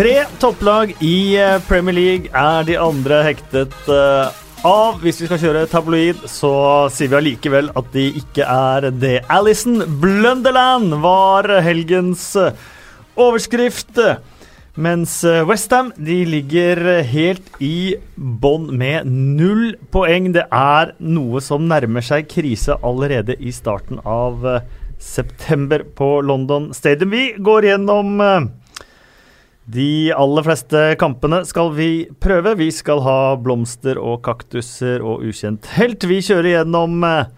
Tre topplag i eh, Premier League er de andre hektet eh, av. Hvis vi skal kjøre tabloid, så sier vi allikevel at de ikke er det. Alison Blunderland var helgens eh, overskrift. Mens Westham ligger helt i bånn med null poeng. Det er noe som nærmer seg krise allerede i starten av september på London Stadium. Vi går gjennom de aller fleste kampene skal vi prøve. Vi skal ha blomster og kaktuser og ukjent helt. Vi kjører gjennom eh,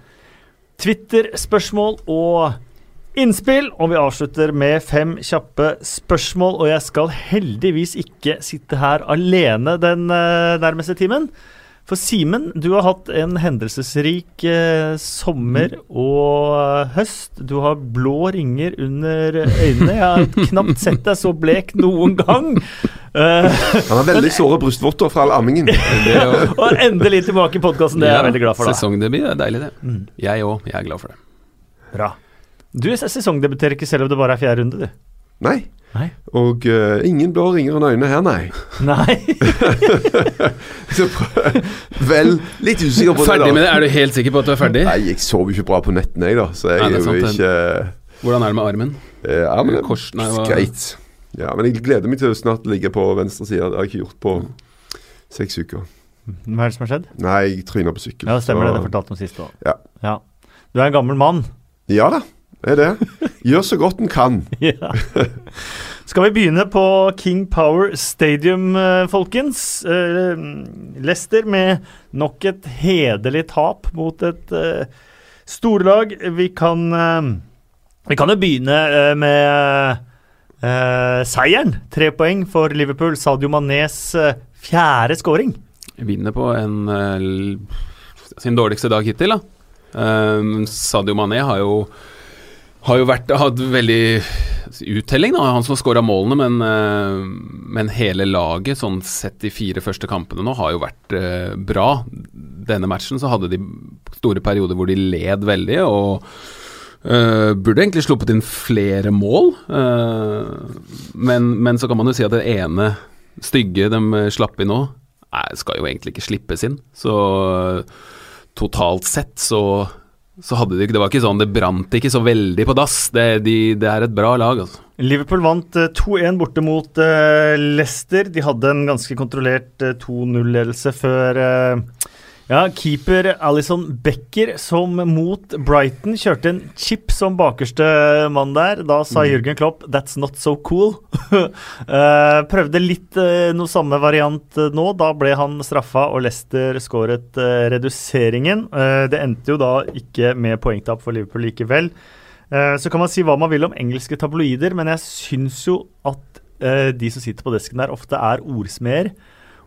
Twitter-spørsmål og innspill, og vi avslutter med fem kjappe spørsmål. Og jeg skal heldigvis ikke sitte her alene den eh, nærmeste timen. For Simen, du har hatt en hendelsesrik eh, sommer mm. og eh, høst. Du har blå ringer under øynene. Jeg har knapt sett deg så blek noen gang. Uh, Han har veldig såre brystvorter fra all ammingen. og endelig tilbake i podkasten. Det er jeg veldig glad for. Da. Sesongdebut er deilig, det. Mm. Jeg òg. Jeg er glad for det. Bra. Du sesongdebuterer ikke selv om det bare er fjerde runde, du. Nei. Nei. Og uh, ingen blå ringer enn øynene her, nei. Nei. så, vel, litt usikker på ferdig det. da med det? Er du helt sikker på at du er ferdig? Nei, jeg sover ikke bra på nettene, jeg, da. Så jeg nei, er jo ikke Hvordan er det med armen? Uh, armen er Kors, nei, greit. Ja, men jeg gleder meg til å snart ligge på venstre side. Det har jeg ikke gjort på seks uker. Hva er det som har skjedd? Nei, jeg tryna på sykkel. Ja, Stemmer så... det. Det fortalte om sist òg. Ja. ja. Du er en gammel mann. Ja da er det. Gjør så godt en kan. ja. Skal vi begynne på King Power Stadium, eh, folkens? Uh, Leicester med nok et hederlig tap mot et uh, storlag. Vi kan Vi kan jo begynne med seieren. Tre poeng for Liverpool. Sadio Manes fjerde scoring. Vinner på en sin dårligste dag hittil, da. Sadio Mané har jo har jo vært, hatt veldig uttelling, da. Han som skåra målene, men, eh, men, hele laget, sånn sett de fire første kampene nå, har jo vært uh, bra. Denne matchen så hadde de store perioder hvor de led veldig, og uh, burde egentlig sluppet inn flere mål. Uh, men, men, så kan man jo si at det ene stygge de slapp inn nå, skal jo egentlig ikke slippes inn. Så totalt sett så så hadde de Det var ikke sånn, det brant ikke så veldig på dass. Det, de, det er et bra lag, altså. Liverpool vant 2-1 eh, borte mot uh, Leicester. De hadde en ganske kontrollert uh, 2-0-ledelse før uh, ja, keeper Alison Becker, som mot Brighton kjørte en chip som bakerste mann der. Da sa mm. Jørgen Klopp 'that's not so cool'. uh, prøvde litt uh, noe samme variant uh, nå. Da ble han straffa, og Leicester skåret reduseringen. det endte jo da ikke med poengtap for Liverpool likevel. så kan man si hva man vil om engelske tabloider, men jeg syns jo at de som sitter på desken der, ofte er ordsmeder.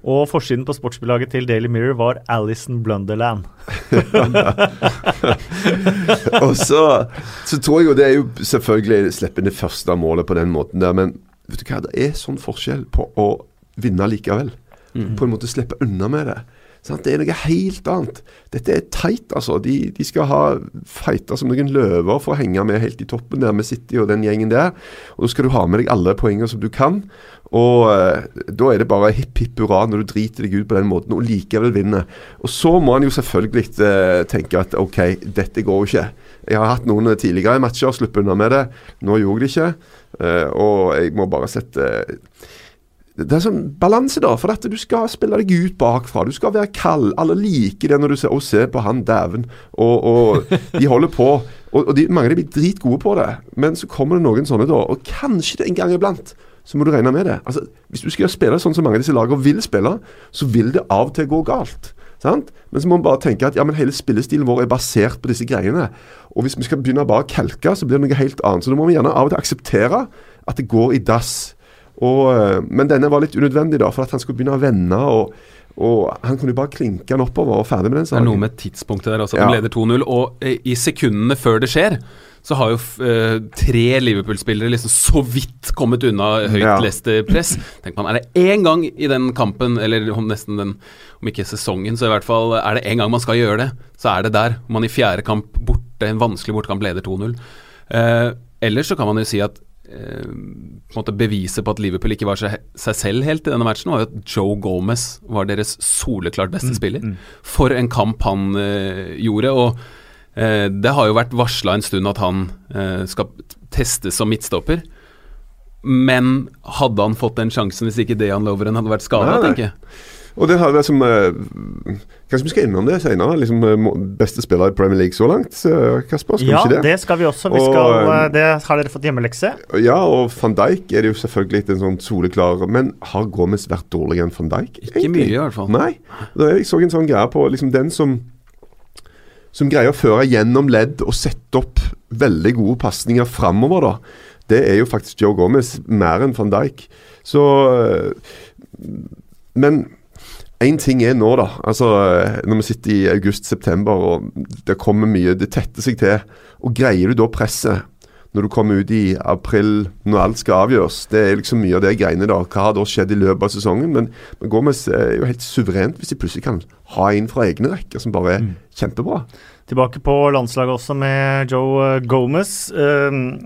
Og forsiden på sportsbilaget til Daily Mirror var Alison Blunderland. og så, så, tror jeg jo det er jo selvfølgelig slippe inn det første målet på den måten der, men vet du hva, det er sånn forskjell på å vinne likevel. Mm. På en måte slippe unna med det. Sant? Det er noe helt annet. Dette er teit, altså. De, de skal ha fighta som noen løver for å henge med helt i toppen der med City og den gjengen der. Og Da skal du ha med deg alle poengene som du kan. Og uh, da er det bare hipp hipp hurra når du driter deg ut på den måten og likevel vinner. Og så må han jo selvfølgelig uh, tenke at OK, dette går jo ikke. Jeg har hatt noen tidligere matcher og sluppet unna med det. Nå gjorde de ikke. Uh, og jeg må bare sette det er sånn balanse, da. For dette, du skal spille deg ut bakfra. Du skal være kald. Alle liker det når du ser, 'Å, se på han dæven. Og, og, de holder på. Og, og de, mange dem blir dritgode på det. Men så kommer det noen sånne, da. Og kanskje det en gang iblant så må du regne med det. Altså, Hvis du skal spille sånn som mange av disse lagene vil spille, så vil det av og til gå galt. Sant? Men så må man bare tenke at ja, men hele spillestilen vår er basert på disse greiene. Og hvis vi skal begynne bare å kelke, så blir det noe helt annet. Så da må vi gjerne av og til akseptere at det går i dass. Og, eh, men denne var litt unødvendig, da, for at han skulle begynne å vende. og og Han kunne jo bare klinke den oppover og ferdig med den saken. Det er noe med tidspunktet der også. Ja. De leder 2-0, og eh, i sekundene før det skjer, så har jo uh, tre Liverpool-spillere liksom så vidt kommet unna høyt ja. Leicester-press. Tenk man, Er det én gang i den kampen, eller om nesten den, om ikke sesongen, så i hvert fall er det én gang man skal gjøre det, så er det der. Om Man i fjerde kamp borte, en vanskelig bortekamp, leder 2-0. Uh, ellers så kan man jo si at eh, på en måte beviset på at Liverpool ikke var seg, seg selv helt i denne matchen, var jo at Joe Gomez var deres soleklart beste spiller. For en kamp han uh, gjorde. Og uh, det har jo vært varsla en stund at han uh, skal testes som midtstopper. Men hadde han fått den sjansen hvis ikke Dejan Loveren hadde vært skada, tenker jeg. Og det har vært som eh, Kanskje vi skal innom det senere. Liksom, eh, beste spiller i Premier League så langt. eh, Kasper, skal Ja, vi ikke det? det skal vi også. Vi Og, skal, eh, det har dere fått hjemmelekse. Ja, og van Dijk er det jo selvfølgelig en sånn soleklar Men har Gomez vært dårligere enn van Dijk? Ikke mye, i hvert fall. Nei. Da jeg så en sånn greie på liksom den som som greier å føre gjennom ledd og sette opp veldig gode pasninger framover, da. Det er jo faktisk Joe Gomez mer enn van Dijk. Så Men én ting er nå, da. Altså, øh, når vi sitter i august-september og det kommer mye, det tetter seg til. Og greier du da presset når du kommer ut i april, når alt skal avgjøres? Det er liksom mye av det greiene, da. Hva har da skjedd i løpet av sesongen? Men, men Gomez er jo helt suverent hvis de plutselig kan ha en fra egne rekker som bare er kjempebra. Tilbake på landslaget også med Joe eh, Gomez. Um,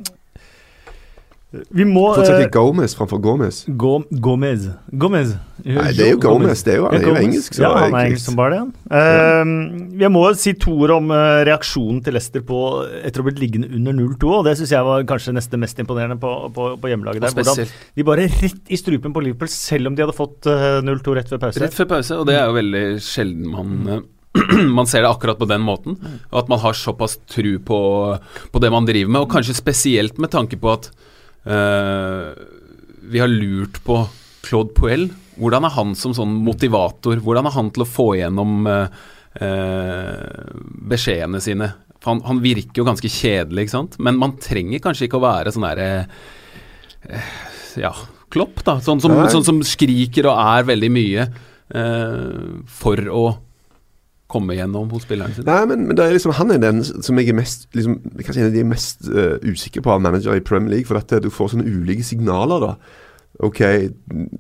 vi må Fortsett i ikke Gomez framfor Gomez. Go Gomez. Gomez. Nei, det er jo Gomez. Det er jo, han er jo engelsk. så Ja, han er engelsk som bare det. han. Um, jeg må si to ord om eh, reaksjonen til Leicester på etter å ha blitt liggende under 0-2. og Det syns jeg var kanskje neste mest imponerende på, på, på hjemmelaget. der. Hvordan de bare rett i strupen på Liverpool, selv om de hadde fått eh, 0-2 rett før pause. Rett før pause, og det er jo veldig sjelden man eh, man ser det akkurat på den måten. Og at man har såpass tru på, på det man driver med. Og kanskje spesielt med tanke på at eh, vi har lurt på Claude Puel. Hvordan er han som sånn motivator? Hvordan er han til å få igjennom eh, eh, beskjedene sine? Han, han virker jo ganske kjedelig, ikke sant? Men man trenger kanskje ikke å være sånn derre eh, Ja, klopp, da. Sånn som, sånn som skriker og er veldig mye eh, for å komme gjennom hos spilleren sin. Nei, men, men det er liksom, han er den som jeg er mest liksom, Kanskje en av de mest uh, usikre på av manager i Premier League. For at du får sånne ulike signaler, da. Ok,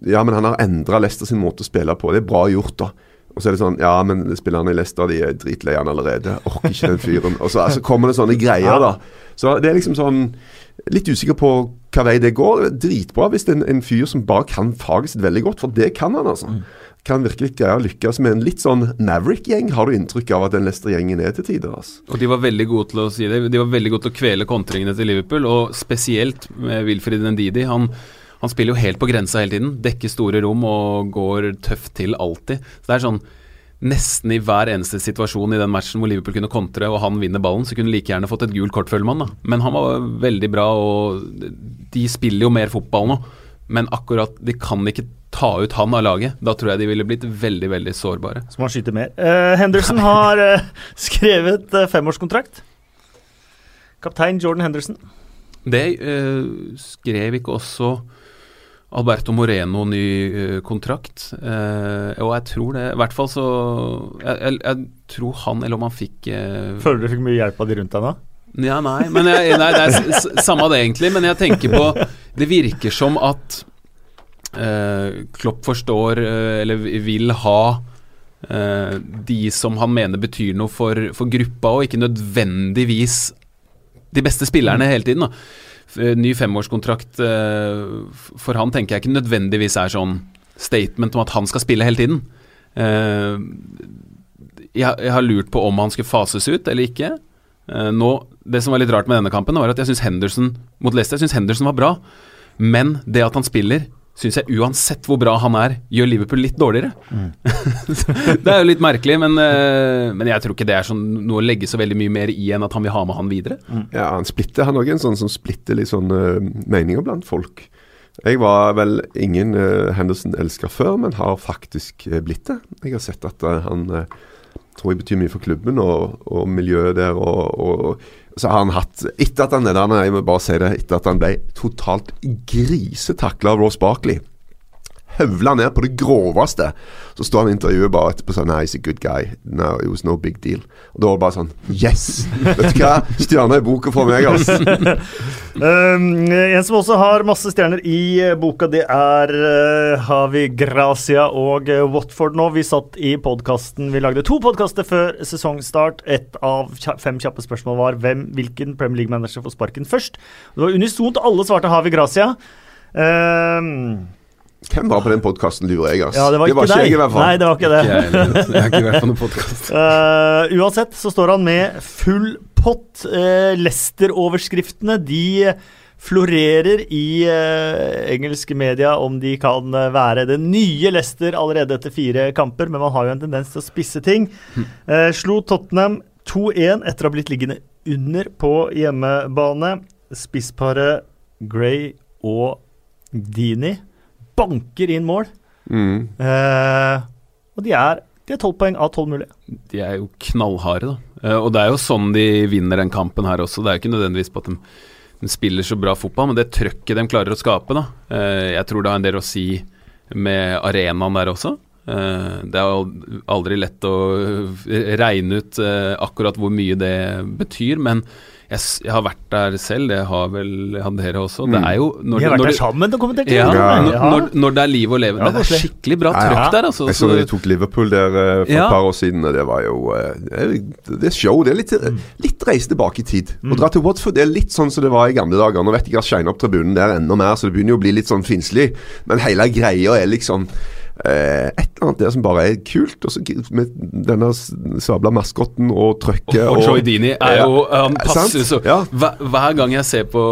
ja, men han har endra Leicester sin måte å spille på. Det er bra gjort, da. Og så er det sånn Ja, men spillerne i Leicester de er dritlei han allerede. Orker ikke den fyren. Og så altså, kommer det sånne greier, da. Så det er liksom sånn Litt usikker på hva vei det går. Dritbra hvis det er en, en fyr som bare kan faget sitt veldig godt, for det kan han, altså. Kan virkelig greie å lykkes med en litt sånn Maverick-gjeng, har du inntrykk av at den Leicester-gjengen er til tider. altså. Og de var veldig gode til å si det. De var veldig gode til å kvele kontringene til Liverpool, og spesielt med Wilfried Ndidi. Han, han spiller jo helt på grensa hele tiden. Dekker store rom og går tøft til alltid. Så det er sånn Nesten i hver eneste situasjon i den matchen hvor Liverpool kunne kontre og han vinner ballen, så kunne like gjerne fått et gult kort, føler man. da. Men han var veldig bra, og de spiller jo mer fotball nå. Men akkurat de kan ikke ta ut han av laget. Da tror jeg de ville blitt veldig, veldig sårbare. Så må han skyte mer. Uh, Henderson har uh, skrevet uh, femårskontrakt. Kaptein Jordan Henderson. Det skrev ikke også Alberto Moreno ny kontrakt. Og jeg tror det I hvert fall så jeg, jeg, jeg tror han, eller om han fikk Føler du fikk mye hjelp av de rundt deg nå? Ja, nei, men jeg, nei, det er samme det egentlig. Men jeg tenker på Det virker som at eh, Klopp forstår, eh, eller vil ha eh, de som han mener betyr noe for, for gruppa, og ikke nødvendigvis de beste spillerne hele tiden. Da. Eh, Ny femårskontrakt eh, for han tenker jeg ikke nødvendigvis er sånn statement om at han skal spille hele tiden. Eh, jeg, jeg har lurt på om han skulle fases ut eller ikke. Eh, nå, det som var litt rart med denne kampen, var at jeg syns Henderson mot Leicester jeg synes Henderson var bra. Men det at han spiller, syns jeg uansett hvor bra han er, gjør Liverpool litt dårligere. det er jo litt merkelig, men, eh, men jeg tror ikke det er sånn, noe å legge så veldig mye mer i enn at han vil ha med han videre. Ja, han splitter Han også en sånn som splitter litt sånn eh, meninger blant folk. Jeg var vel ingen uh, Henderson-elsker før, men har faktisk uh, blitt det. Jeg har sett at han tror jeg betyr mye for klubben og, og miljøet der. Og, og så har han hatt Etter at han der, jeg må bare si det, etter at han ble totalt grisetakla av Ross Barkley høvla ned på det groveste. Så står han i intervjuet bare etterpå sånn Nei, he's a good guy. No, it was no big deal. Og da var det bare sånn Yes! Vet du hva? Stjerner i boka for meg, altså. Um, en som også har masse stjerner i eh, boka, det er uh, Havi Gracia og uh, Watford nå. Vi satt i podkasten Vi lagde to podkaster før sesongstart. Et av fem kjappe spørsmål var hvem, hvilken Premier League-manager får sparken først. Det var unisont. Alle svarte Havi Gracia. Um, Hvem var på den podkasten, lurer jeg. Altså. ja, det var ikke ikke deg. jeg, i hvert fall. Nei, det var ikke det. Ikke jeg. Jeg har ikke vært på noen podkast. Eh, uansett så står han med full pott. Uh, Lester-overskriftene de florerer i uh, engelske media om de kan eh, være det nye Lester allerede etter fire kamper, men man har jo en tendens til å spisse ting. Uh, slo Tottenham 2-1 etter å ha blitt liggende under på hjemmebane. Spissparet Gray og Dini banker inn mål. Mm. Eh, og de er, de er 12 poeng av 12 mulige. De er jo knallharde, da. Eh, og det er jo sånn de vinner den kampen her også. Det er jo ikke nødvendigvis på at de, de spiller så bra fotball, men det trøkket de klarer å skape, da. Eh, jeg tror det har en del å si med arenaen der også. Eh, det er aldri lett å regne ut akkurat hvor mye det betyr, men jeg, jeg har vært der selv, det har vel han dere også. Det er jo når, Vi har vært når der sammen og kommentert. Ja, når, Ja. når, når det er liv og levende. Ja, det er skikkelig bra trøkk ja. der, altså. Jeg så Så- de tok Liverpool der eh, for Ja. et par år siden, og det var jo eh, Det er show. Det er litt, litt reise tilbake i tid. Å dra til Watford det er litt sånn som det var i gamle dager. Nå vet jeg ikke at shine opp tribunen der enda mer, så det begynner jo å bli litt sånn finslig. Men hele greia er liksom et eller annet der som bare er kult. Og så med denne sabla maskotten og trøkket Og, og Troy Dini er jo Han Eh, passer så Ja. hver, hver gang jeg ser på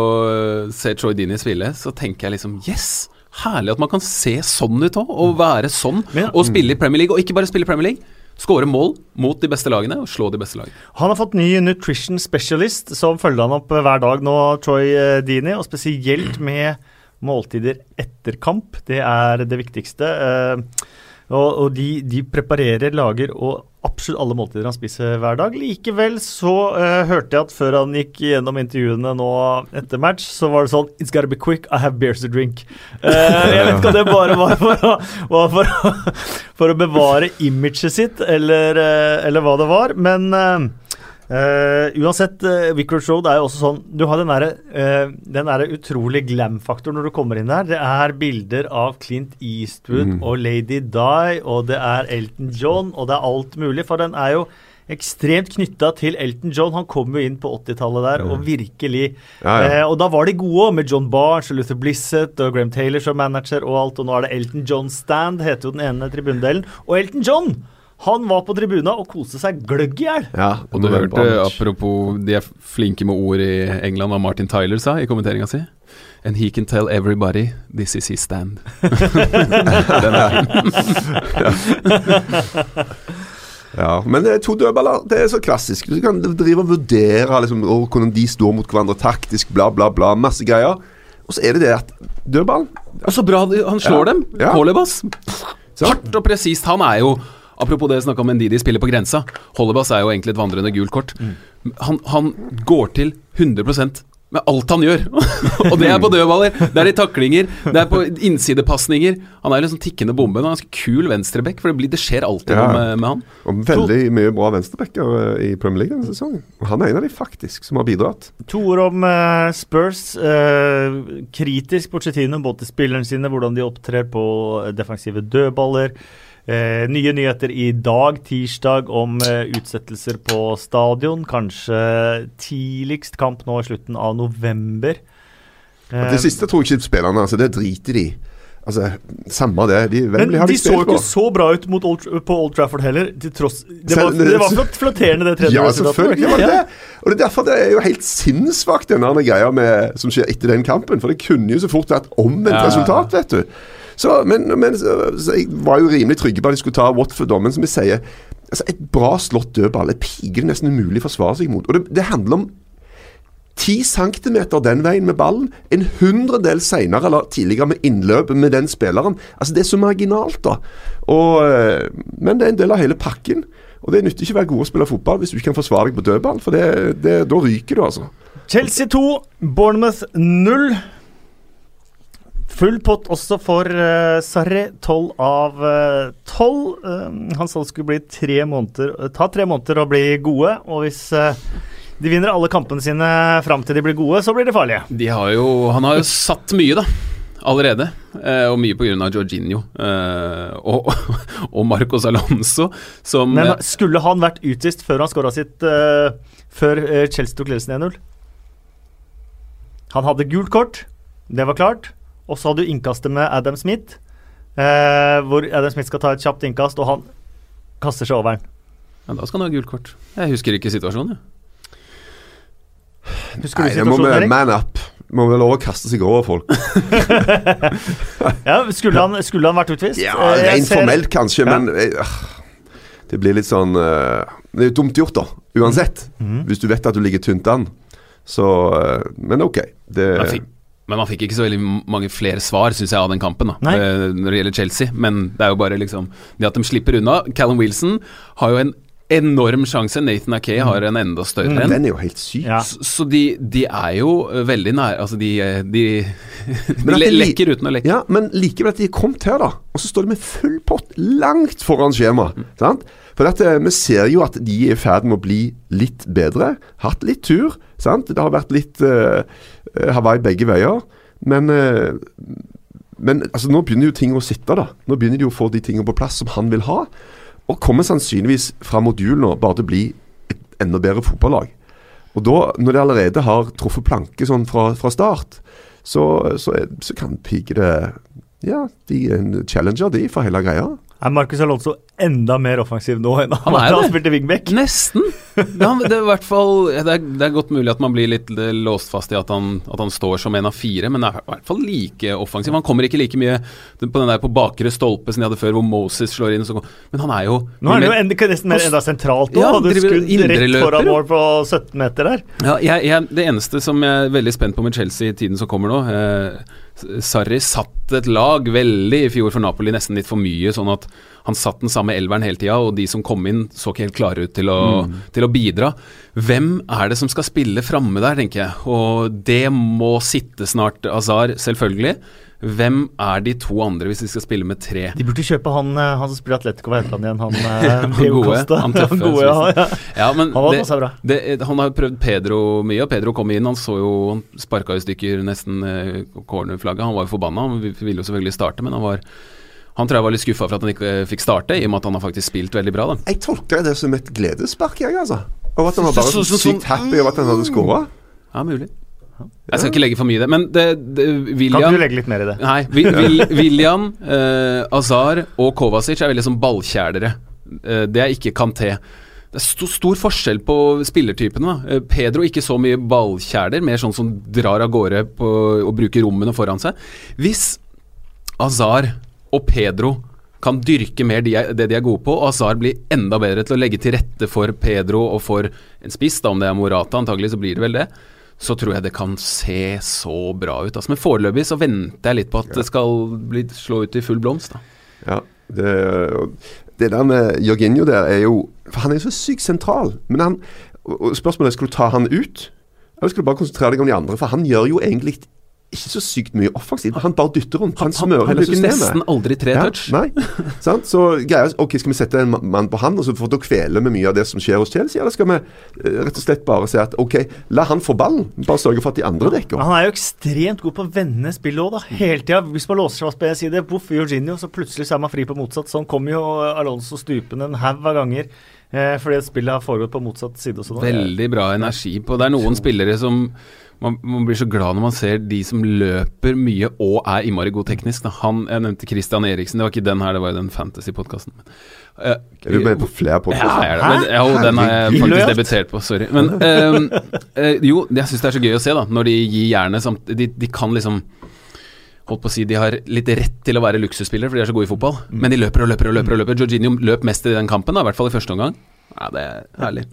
Ser Troy Dini spille, så tenker jeg liksom Yes! Herlig at man kan se sånn ut òg, og være sånn. Og spille i Premier League, og ikke bare spille i Premier League. Skåre mål mot de beste lagene og slå de beste lagene. Han har fått ny nutrition specialist som følger han opp hver dag nå, Troy eh, Dini, og spesielt med måltider etter kamp. Det er det viktigste. Eh, og og de, de preparerer, lager og absolutt alle måltider han spiser hver dag. Likevel så eh, hørte jeg at før han gikk gjennom intervjuene nå etter match, så var det sånn It's gotta be quick, I have beers to drink. Eh, jeg vet ikke om det bare var for å, var for å, for å bevare imaget sitt, eller, eller hva det var, men eh, Eh, uansett, uh, Vicarage Road er jo også sånn Du har den derre uh, den derre utrolig glam-faktoren når du kommer inn der. Det er bilder av Clint Eastwood Mm. og Lady Di, og det er Elton John, og det er alt mulig. For den er jo ekstremt knytta til Elton John. Han kom jo inn på 80-tallet der, og virkelig Ja, ja. Eh, Og da var de gode òg, med John Barnes og Luther Blissett og Graham Taylor som manager og alt. Og nå er det Elton John Stand, heter jo den ene tribundelen. Og Elton John! Han var på tribuna og koste seg gløgg i hjel. Ja, Og du hørte, apropos de er flinke med ord i England, hva Martin Tyler sa i kommenteringa si. And he can tell everybody this is his stand. Den er. Ja, men det er to dødballer. Det er så klassisk. Du kan drive og vurdere liksom, og hvordan de står mot hverandre taktisk, bla, bla, bla. Masse greier. Og så er det det at dødballen Og så bra han slår Ja. dem! Ja. Holebas. Så- Hardt og presist. Han er jo Apropos det vi snakka om Ndidi spiller på grensa. Holebas er jo egentlig et vandrende gult kort. Han, han går til 100% med alt han gjør. og det er på dødballer, det er i taklinger, det er på innsidepasninger. Han er liksom tikkende bombe. Han er ganske kul venstreback, for det, blir, det skjer alltid Ja. noe med, med han. Og veldig mye bra venstrebacker eh, i Premier League denne sesongen. Han er en av de faktisk som har bidratt. To ord om uh, Spurs. Uh, kritisk Pochettino, både til spillerne sine, hvordan de opptrer på defensive dødballer. Eh, nye nyheter i dag, tirsdag, om eh, utsettelser på stadion. Kanskje tidligst kamp nå i slutten av november. Eh, Det siste tror jeg ikke spillerne altså, Det driter de i. Altså, Samme det. De, men har de de så jo på. ikke så bra ut mot Old, på Old Trafford heller, tross Det var, det var flott, flatterende, det tredje Ja, selvfølgelig var det Ja. det. Og det er derfor det er jo helt sinnssvakt, den der greia med, som skjer etter den kampen. For det kunne jo så fort vært omvendt Ja. resultat, vet du. Så, men, men så, så jeg var jo rimelig trygge på at de skulle ta Watford, da, men som vi sier altså Et bra slått dødball er piger nesten umulig å forsvare seg mot. Og det, det handler om 10 centimeter den veien med ballen, en hundredel senere eller tidligere med innløp med den spilleren. Altså Det er så marginalt, da. Og, eh, men det er en del av hele pakken. Og det nytter ikke å være god å spille fotball hvis du ikke kan forsvare deg på dødball, for det, det, da ryker du, altså. Chelsea 2, Bournemouth 0. Full pott også for uh, Sarri. Tolv av eh, tolv. Uh, han sa det skulle bli tre måneder, uh, ta tre måneder å bli gode. Og hvis de vinner alle kampene sine fram til de blir gode, så blir de farlige. De har jo, han har jo satt mye, da. Allerede. og mye pga. Jorginho og, og Marcos Alonso, som Men skulle han vært utvist før han skåra sitt Før Chelsea tok ledelsen 1-0? Han hadde gult kort, det var klart. Og så har du innkastet med Adam Smith, eh, hvor Adam Smith skal ta et kjapt innkast, og han kaster seg over den. Ja, da skal han ha gult kort. Jeg husker ikke situasjonen, jeg. Husker Nei, det må vi man up. Må vel lov å kaste seg over folk. ja, skulle han, skulle han, vært utvist? Ja, eh, Rent ser... formelt kanskje, ja. men øh, det blir litt sånn øh, Det er jo dumt gjort, da. Uansett. Mm. Hvis du vet at du ligger tynt an. Så øh, Men ok. Det, det er fint. Men man fikk ikke så veldig mange flere svar, syns jeg, av den kampen, da, eh, når det gjelder Chelsea. Men det er jo bare liksom det at de slipper unna. Callum Wilson har jo en enorm sjanse. Nathan Akay har en enda større mm, en. Den er jo helt syk. Ja. Så, de, de, er jo veldig nære Altså, de, de, de le lekker uten å lekke. Ja, men likevel at de er kommet her, da. Og så står de med full pott langt foran skjema. Mm. Sant? For dette, vi ser jo at de er i ferd med å bli litt bedre. Hatt litt tur. sant? Det har vært litt uh, Hawaii begge veier. Men, uh, men altså, nå begynner jo ting å sitte, da. Nå begynner de å få de tingene på plass som han vil ha. Og kommer sannsynligvis fra jul nå bare til å bli et enda bedre fotballag. Og da, når de allerede har truffet planke sånn fra, fra start, så, så, så kan pike det Ja, de er en challenger, de, for hele greia. Er Marcus Alonso enda mer offensiv nå enn han, han, spilte wingback? Nesten. Det er, det, er fall, det, er, det er, godt mulig at man blir litt låst fast i at han, at han, står som en av fire, men er i hvert fall like offensiv. Han kommer ikke like mye på den der på bakre stolpe som de hadde før, hvor Moses slår inn. Så, men han er jo Nå er han jo nesten mer enda sentralt òg. Ja, hadde skudd rett foran mål på 17 meter der. Ja, jeg, jeg, det eneste som jeg er veldig spent på med Chelsea i tiden som kommer nå eh, Sarri satt et lag veldig i fjor for Napoli, nesten litt for mye. sånn at han satt den samme elveren hele tida, og de som kom inn, så ikke helt klare ut til å, mm. til å bidra. Hvem er det som skal spille framme der, tenker jeg. Og det må sitte snart. Azar, selvfølgelig. Hvem er de to andre hvis de skal spille med tre? De burde kjøpe han, eh, han som spiller Atletico, heter han igjen? Han, eh, gode, han tøffe. gode, ja, ja. ja men han, det, bra. Det, han har prøvd Pedro mye, og Pedro kom inn. Han så jo Han sparka i stykker nesten eh, cornerflagget. Han var jo forbanna. Han ville jo selvfølgelig starte, men han var han tror jeg var litt skuffa for at han ikke eh, fikk starte, i og med at han har faktisk spilt veldig bra. da. Jeg tolker det som et gledesspark, jeg, altså. Og at han var bare så, så, så, sykt happy over at han hadde skåra. Ja, mulig. Jeg skal ikke legge for mye i det, men det, det, William Kan du legge litt mer i det? Nei. Vil, William, eh, Azar og Kovacic er veldig som ballkjælere. Eh, det er ikke Kanté. Det er stor, stor forskjell på spillertypene. Eh, Pedro ikke så mye ballkjæler, mer sånn som drar av gårde på, og bruker rommene foran seg. Hvis Azar og Pedro kan dyrke mer de er, det de er gode på, og Azar blir enda bedre til å legge til rette for Pedro og for en spiss, da om det er Morata, antagelig så blir det vel det, så tror jeg det kan se så bra ut. Altså, men foreløpig så venter jeg litt på at ja. det skal bli, slå ut i full blomst. Da. Ja, det, det der med Jorginho der er jo For han er jo så sykt sentral. Men han, spørsmålet er skal du ta han ut, eller skal du bare konsentrere deg om de andre? For han gjør jo egentlig ikke så sykt mye offensivt. Han bare dytter rundt. Han, han smører hele systemet. Han bruker nesten aldri tre touch. Ja, nei, sant? Så greia ok, Skal vi sette en mann på han, og så for å kvele med mye av det som skjer hos Chelsea? Eller skal vi uh, rett og slett bare si at ok, la han få ballen, bare sørge for at de andre dekker? Han er jo ekstremt god på å vende spillet òg, da. Hele tida. Hvis man låser seg fast på én side, boff, Jorginho, så plutselig er man fri på motsatt. Sånn kommer jo Alonso stupende en haug av ganger. Eh, fordi spillet har foregått på motsatt side også. Veldig bra energi på Det er noen spillere som man, man, blir så glad når man ser de som løper mye og er innmari god teknisk. Han, Jeg nevnte Christian Eriksen, det var ikke den her, det var jo den Fantasy-podkasten. Uh, er du med på flere podkaster? Ja, men, ja, den har jeg faktisk debutert på, sorry. Men uh, uh, jo, jeg syns det er så gøy å se, da, når de gir jernet samt de, de, kan liksom Holdt på å si De har litt rett til å være luksusspillere, for de er så gode i fotball. Mm. Men de løper og løper og løper. og løper Jorginho løp mest i den kampen, da, i hvert fall i første omgang. Ja, det er herlig.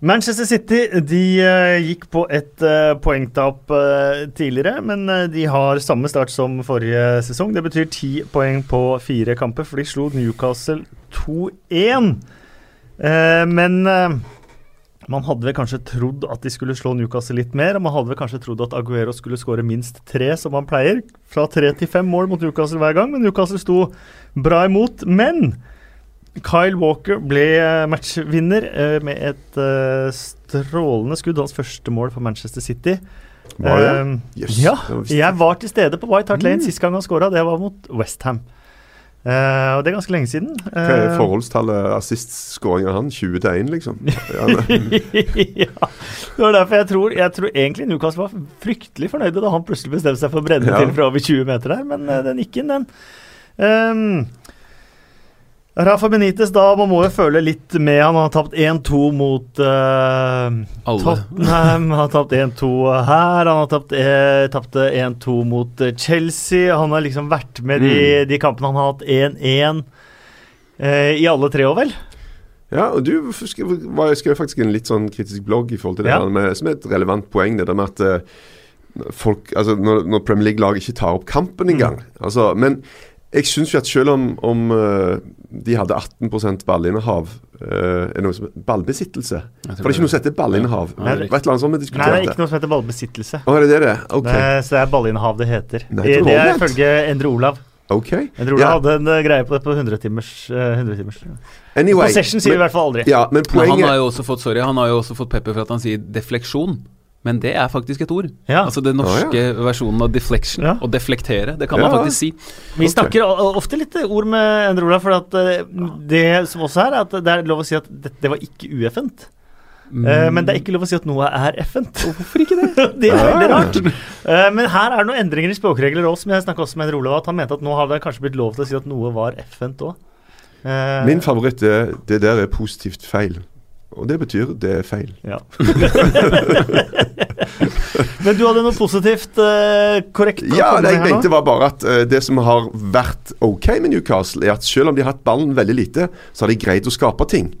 Manchester City de uh, gikk på et uh, poengtap uh, tidligere, men de har samme start som forrige sesong. Det betyr ti poeng på fire kamper, for de slo Newcastle 2-1. men Man hadde vel kanskje trodd at de skulle slå Newcastle litt mer, og man hadde vel kanskje trodd at Aguero skulle skåre minst tre, som han pleier. Fra tre til fem mål mot Newcastle hver gang, men Newcastle sto bra imot. Men Kyle Walker ble eh, matchvinner eh, med et eh, strålende skudd. Hans første mål for Manchester City. Var det? Jøss, ja, jeg var til stede på White Hart Lane Mm. sist gang han skåra. Det var mot Westham. Uh, og det er ganske lenge siden. Hva er forholdstallet assist-skåringa han? 20 til 1, liksom? Ja, det- var derfor jeg tror Jeg tror egentlig Newcastle var fryktelig fornøyde da han plutselig bestemte seg for å brenne Ja. til fra over 20 meter der, men den gikk inn, den. Um, Rafa Benitez, da man må jo føle litt med. Han har tapt 1-2 mot uh, Alle. Tottenham. Han har tapt 1-2 her. Han har tapt eh, tapte 1-2 mot eh, Chelsea. Han har liksom vært med de, Mm. de kampene han har hatt 1-1 eh, i alle tre år, vel? Ja, og du skrev, skrev faktisk en litt sånn kritisk blogg i forhold til det Ja. her, med, som er et relevant poeng. Det der med at uh, folk Altså, når, når Premier League-lag ikke tar opp kampen engang. Mm. Altså, men jeg syns jo at selv om, om eh, de hadde 18 ballinnehav eh, er det noe som, Ballbesittelse. For det er ikke noe som heter ballinnehav. Nei, det er ikke noe som heter ballbesittelse. Oh, er det det er? Det, så det er ballinnehav det heter. Nei, det, det er ifølge Endre Olav. Okay. Endre Olav Ja, hadde en eh, greie på det på 100 timers. Uh, 100 timers. anyway. Possession sier vi i hvert fall aldri. ja, men Men han har jo også fått sorry, han har jo også fått pepper for at han sier defleksjon. Men det er faktisk et ord. Ja. Altså Den norske versjonen av deflection. Ja. Å deflektere. Det kan Ja. man faktisk si. Vi snakker ofte litt ord med Endre Olav, for at eh, det som også er, er at det er lov å si at det, det var ikke ueffent. Eh, men det er ikke lov å si at noe er effent. Hvorfor ikke det? det er veldig rart. Eh, men her er det noen endringer i språkregler også, som jeg snakka også med Endre Olav, at han mente at nå har det kanskje blitt lov til å si at noe var effent òg. Min favoritt er det der er positivt feil. Og det betyr det er feil. Ja. Men du hadde noe positivt eh, korrekt? Ja, det jeg mente var bare at eh, det som har vært ok med Newcastle, er at selv om de har hatt ballen veldig lite, så har de greid å skape ting.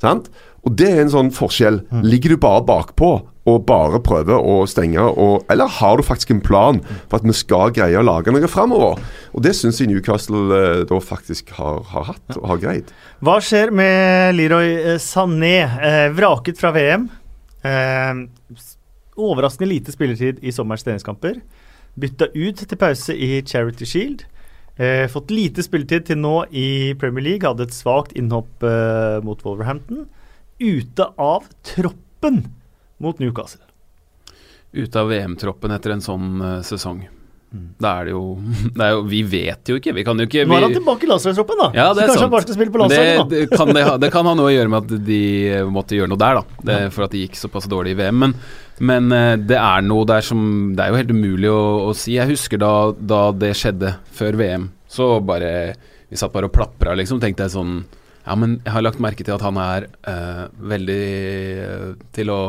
Sant? Og det er en sånn forskjell. Mm. Ligger du bare bakpå og bare prøver å stenge, og, eller har du faktisk en plan for at vi skal greie å lage noe framover? Og det syns jeg Newcastle eh, da faktisk har, har hatt og har greid. Hva skjer med Leroy eh, Sané? Eh, vraket fra VM. Eh, overraskende lite spilletid i sommerens treningskamper. Bytta ut til pause i Charity Shield. Eh, fått lite spilletid til nå i Premier League. Hadde et svakt innhopp eh, mot Wolverhampton. Ute av troppen mot Newcastle. Ute av VM-troppen etter en sånn uh, sesong. Da er det, jo, det er jo Vi vet jo ikke. Vi kan jo ikke Nå er han tilbake i landslagstroppen, da. Ja, det så kanskje sant. han bare skal spille på landslaget nå. det, kan det, ha- det kan ha noe å gjøre med at de eh, måtte gjøre noe der, da. Det, for at det gikk såpass dårlig i VM. Men, men eh, det er noe der som Det er jo helt umulig å, å si. Jeg husker da, da det skjedde før VM, så bare Vi satt bare og plapra, liksom. Tenkte jeg sånn Ja, men jeg har lagt merke til at han er eh, veldig eh, til å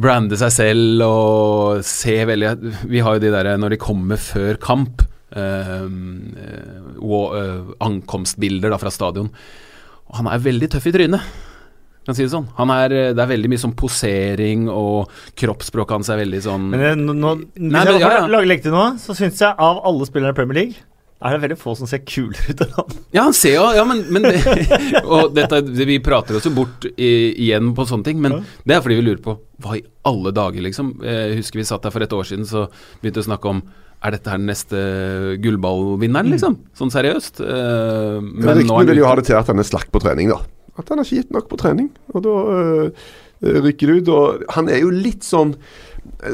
brande seg selv og se veldig Vi har jo de der når de kommer før kamp. eh, eh, eh, ankomstbilder da fra stadion. Og han er veldig tøff i trynet. Kan si det sånn. Han er, eh, det er veldig mye sånn posering, og kroppsspråket hans er veldig sånn Men nå, hvis Nei, jeg ja, ja. lage legge til noe, så syns jeg av alle spillere i Premier League er det veldig få som ser kulere ut enn han. Ja, han ser jo Ja, men, men det, Og dette, vi prater oss jo bort i, igjen på sånne ting, men Ja. det er fordi vi lurer på hva i alle dager, liksom. Jeg husker vi satt der for et år siden, så begynte vi å snakke om er dette her den neste gullballvinneren, liksom? Sånn seriøst. Uh, men nå Ryktene vil jo ha det til at han er slakk på trening, da. At han har ikke gitt nok på trening. Og da øh, rykker det ut. Og han er jo litt sånn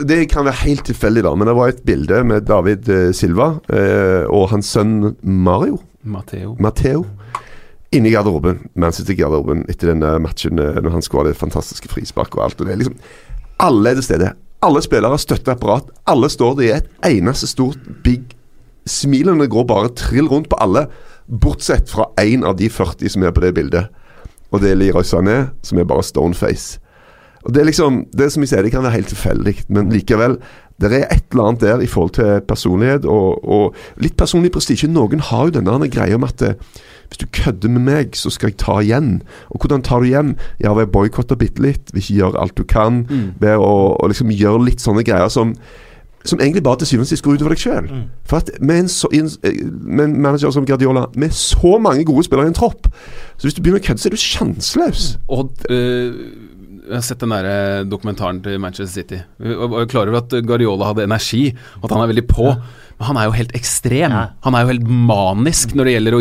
Det kan være helt tilfeldig, da, men det var et bilde med David eh, Silva eh, og hans sønn Mario, Matteo. Matteo, inne i garderoben, Manchester-garderoben, etter denne matchen eh, når han skåret fantastiske frispark og alt. Og det er liksom Alle er til stede. Alle spillere har støtteapparat. Alle står det i et eneste stort big Smilene går bare trill rundt på alle, bortsett fra én av de 40 som er på det bildet. Og det er Leroy Sané, som er bare stoneface. Og Det er liksom, det som jeg sier, det kan være helt tilfeldig, men likevel Det er et eller annet der i forhold til personlighet og, og litt personlig prestisje. Noen har jo denne greia med at det, hvis du kødder med meg, så skal jeg ta igjen. Og hvordan tar du igjen? Ja, ved å boikotte bitte litt, vil ikke gjøre alt du kan. Mm. Ved å, å liksom gjøre litt sånne greier som som egentlig bare til syvende og sist går utover deg sjøl. Mm. For at med en, så, en, eh, med en manager som Guardiola, med så mange gode spillere i en tropp Så hvis du begynner å kødde, så er du sjanseløs. Og øh, jeg har sett den der eh, dokumentaren til Manchester City. Og og jeg er klar over at Guardiola hadde energi, og at han er veldig på. Men han er jo helt ekstrem. Han er jo helt manisk når det gjelder å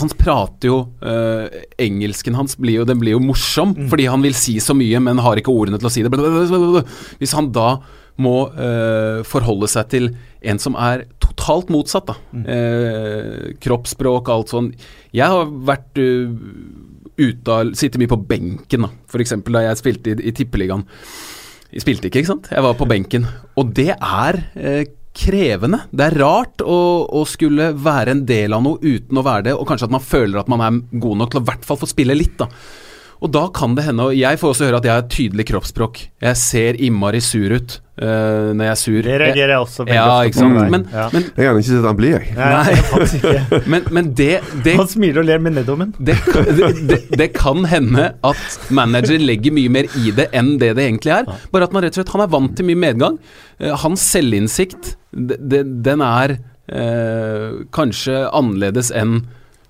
Han prater jo øh, Engelsken hans blir jo, den blir jo morsom, fordi han vil si så mye, men har ikke ordene til å si det. Hvis han da må øh, forholde seg til en som er totalt motsatt, da. Eh, kroppsspråk, alt sånn. Jeg har vært øh, ute av Sitte mye på benken, da. F.eks. da jeg spilte i, i Tippeligaen. Jeg spilte ikke, ikke sant. Jeg var på benken. Og det er eh, krevende. Det er rart å, å skulle være en del av noe uten å være det, og kanskje at man føler at man er god nok til å i hvert fall få spille litt, da. Og da kan det hende, og jeg får også høre at jeg har et tydelig kroppsspråk. Jeg ser innmari sur ut eh, når jeg er sur. Det reagerer jeg også veldig Ja, ofte på. Men, Ja. men, Jeg kan ikke sett han blir, jeg. Nei, men, men det, det Han smiler og ler med nedomen. det, det, det, det kan hende at manager legger mye mer i det enn det det egentlig er. Bare at man rett og slett Han er vant til mye medgang. Uh, hans selvinnsikt, det, det, den er uh, kanskje annerledes enn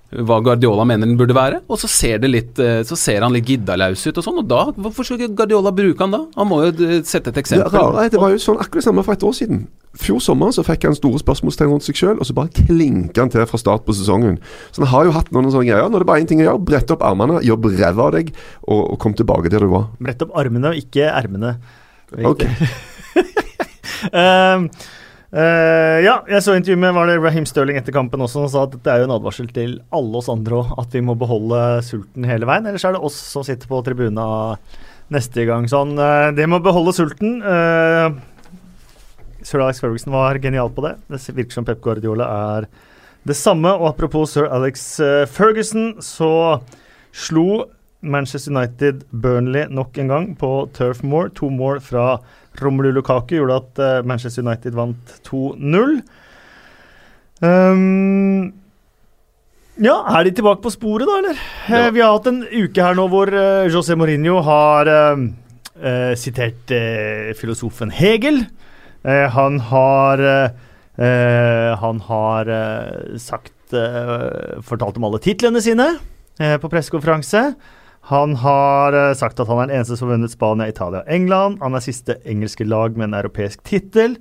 hva Guardiola mener den burde være. Og så ser, det litt, eh, så ser han litt giddalaus ut og sånn. Og da, hvorfor skal ikke Guardiola bruke han da? Han må jo eh, sette et Det, eksempel. rare, er, det var jo sånn akkurat samme for et år siden. Fjor sommer så fikk han store spørsmålstegn rundt seg sjøl, og så bare klinka han til fra start på sesongen. Så han har jo hatt noen sånne greier. Nå er det bare én ting å gjøre. Brette opp armene, jobb ræva av deg, og, og kom tilbake der du var. Brett opp armene og ikke ermene. Ok. Ehm, eh, ja, jeg så intervjuet med var det Raheem Sterling etter kampen også, og sa at dette er jo en advarsel til alle oss andre òg, at vi må beholde sulten hele veien. Ellers er det oss som sitter på tribuna neste gang. Sånn, uh, det med å beholde sulten uh, Sir Alex Ferguson var genial på det. Det virker som Pep Guardiola er det samme. Og apropos sir Alex Ferguson, så slo Manchester United Burnley nok en gang på Turf Moor. To mål fra Romelu Lukaku gjorde at eh, Manchester United vant 2-0. Um, ja, er de tilbake på sporet, da, eller? Eh, Ja. vi har hatt en uke her nå hvor uh, José Mourinho har uh, uh, sitert filosofen Hegel. Han har Han har sagt Fortalt om alle titlene sine på pressekonferanse. Han har eh, sagt at han er den eneste som har vunnet Spania, Italia og England. Han er siste engelske lag med en europeisk tittel.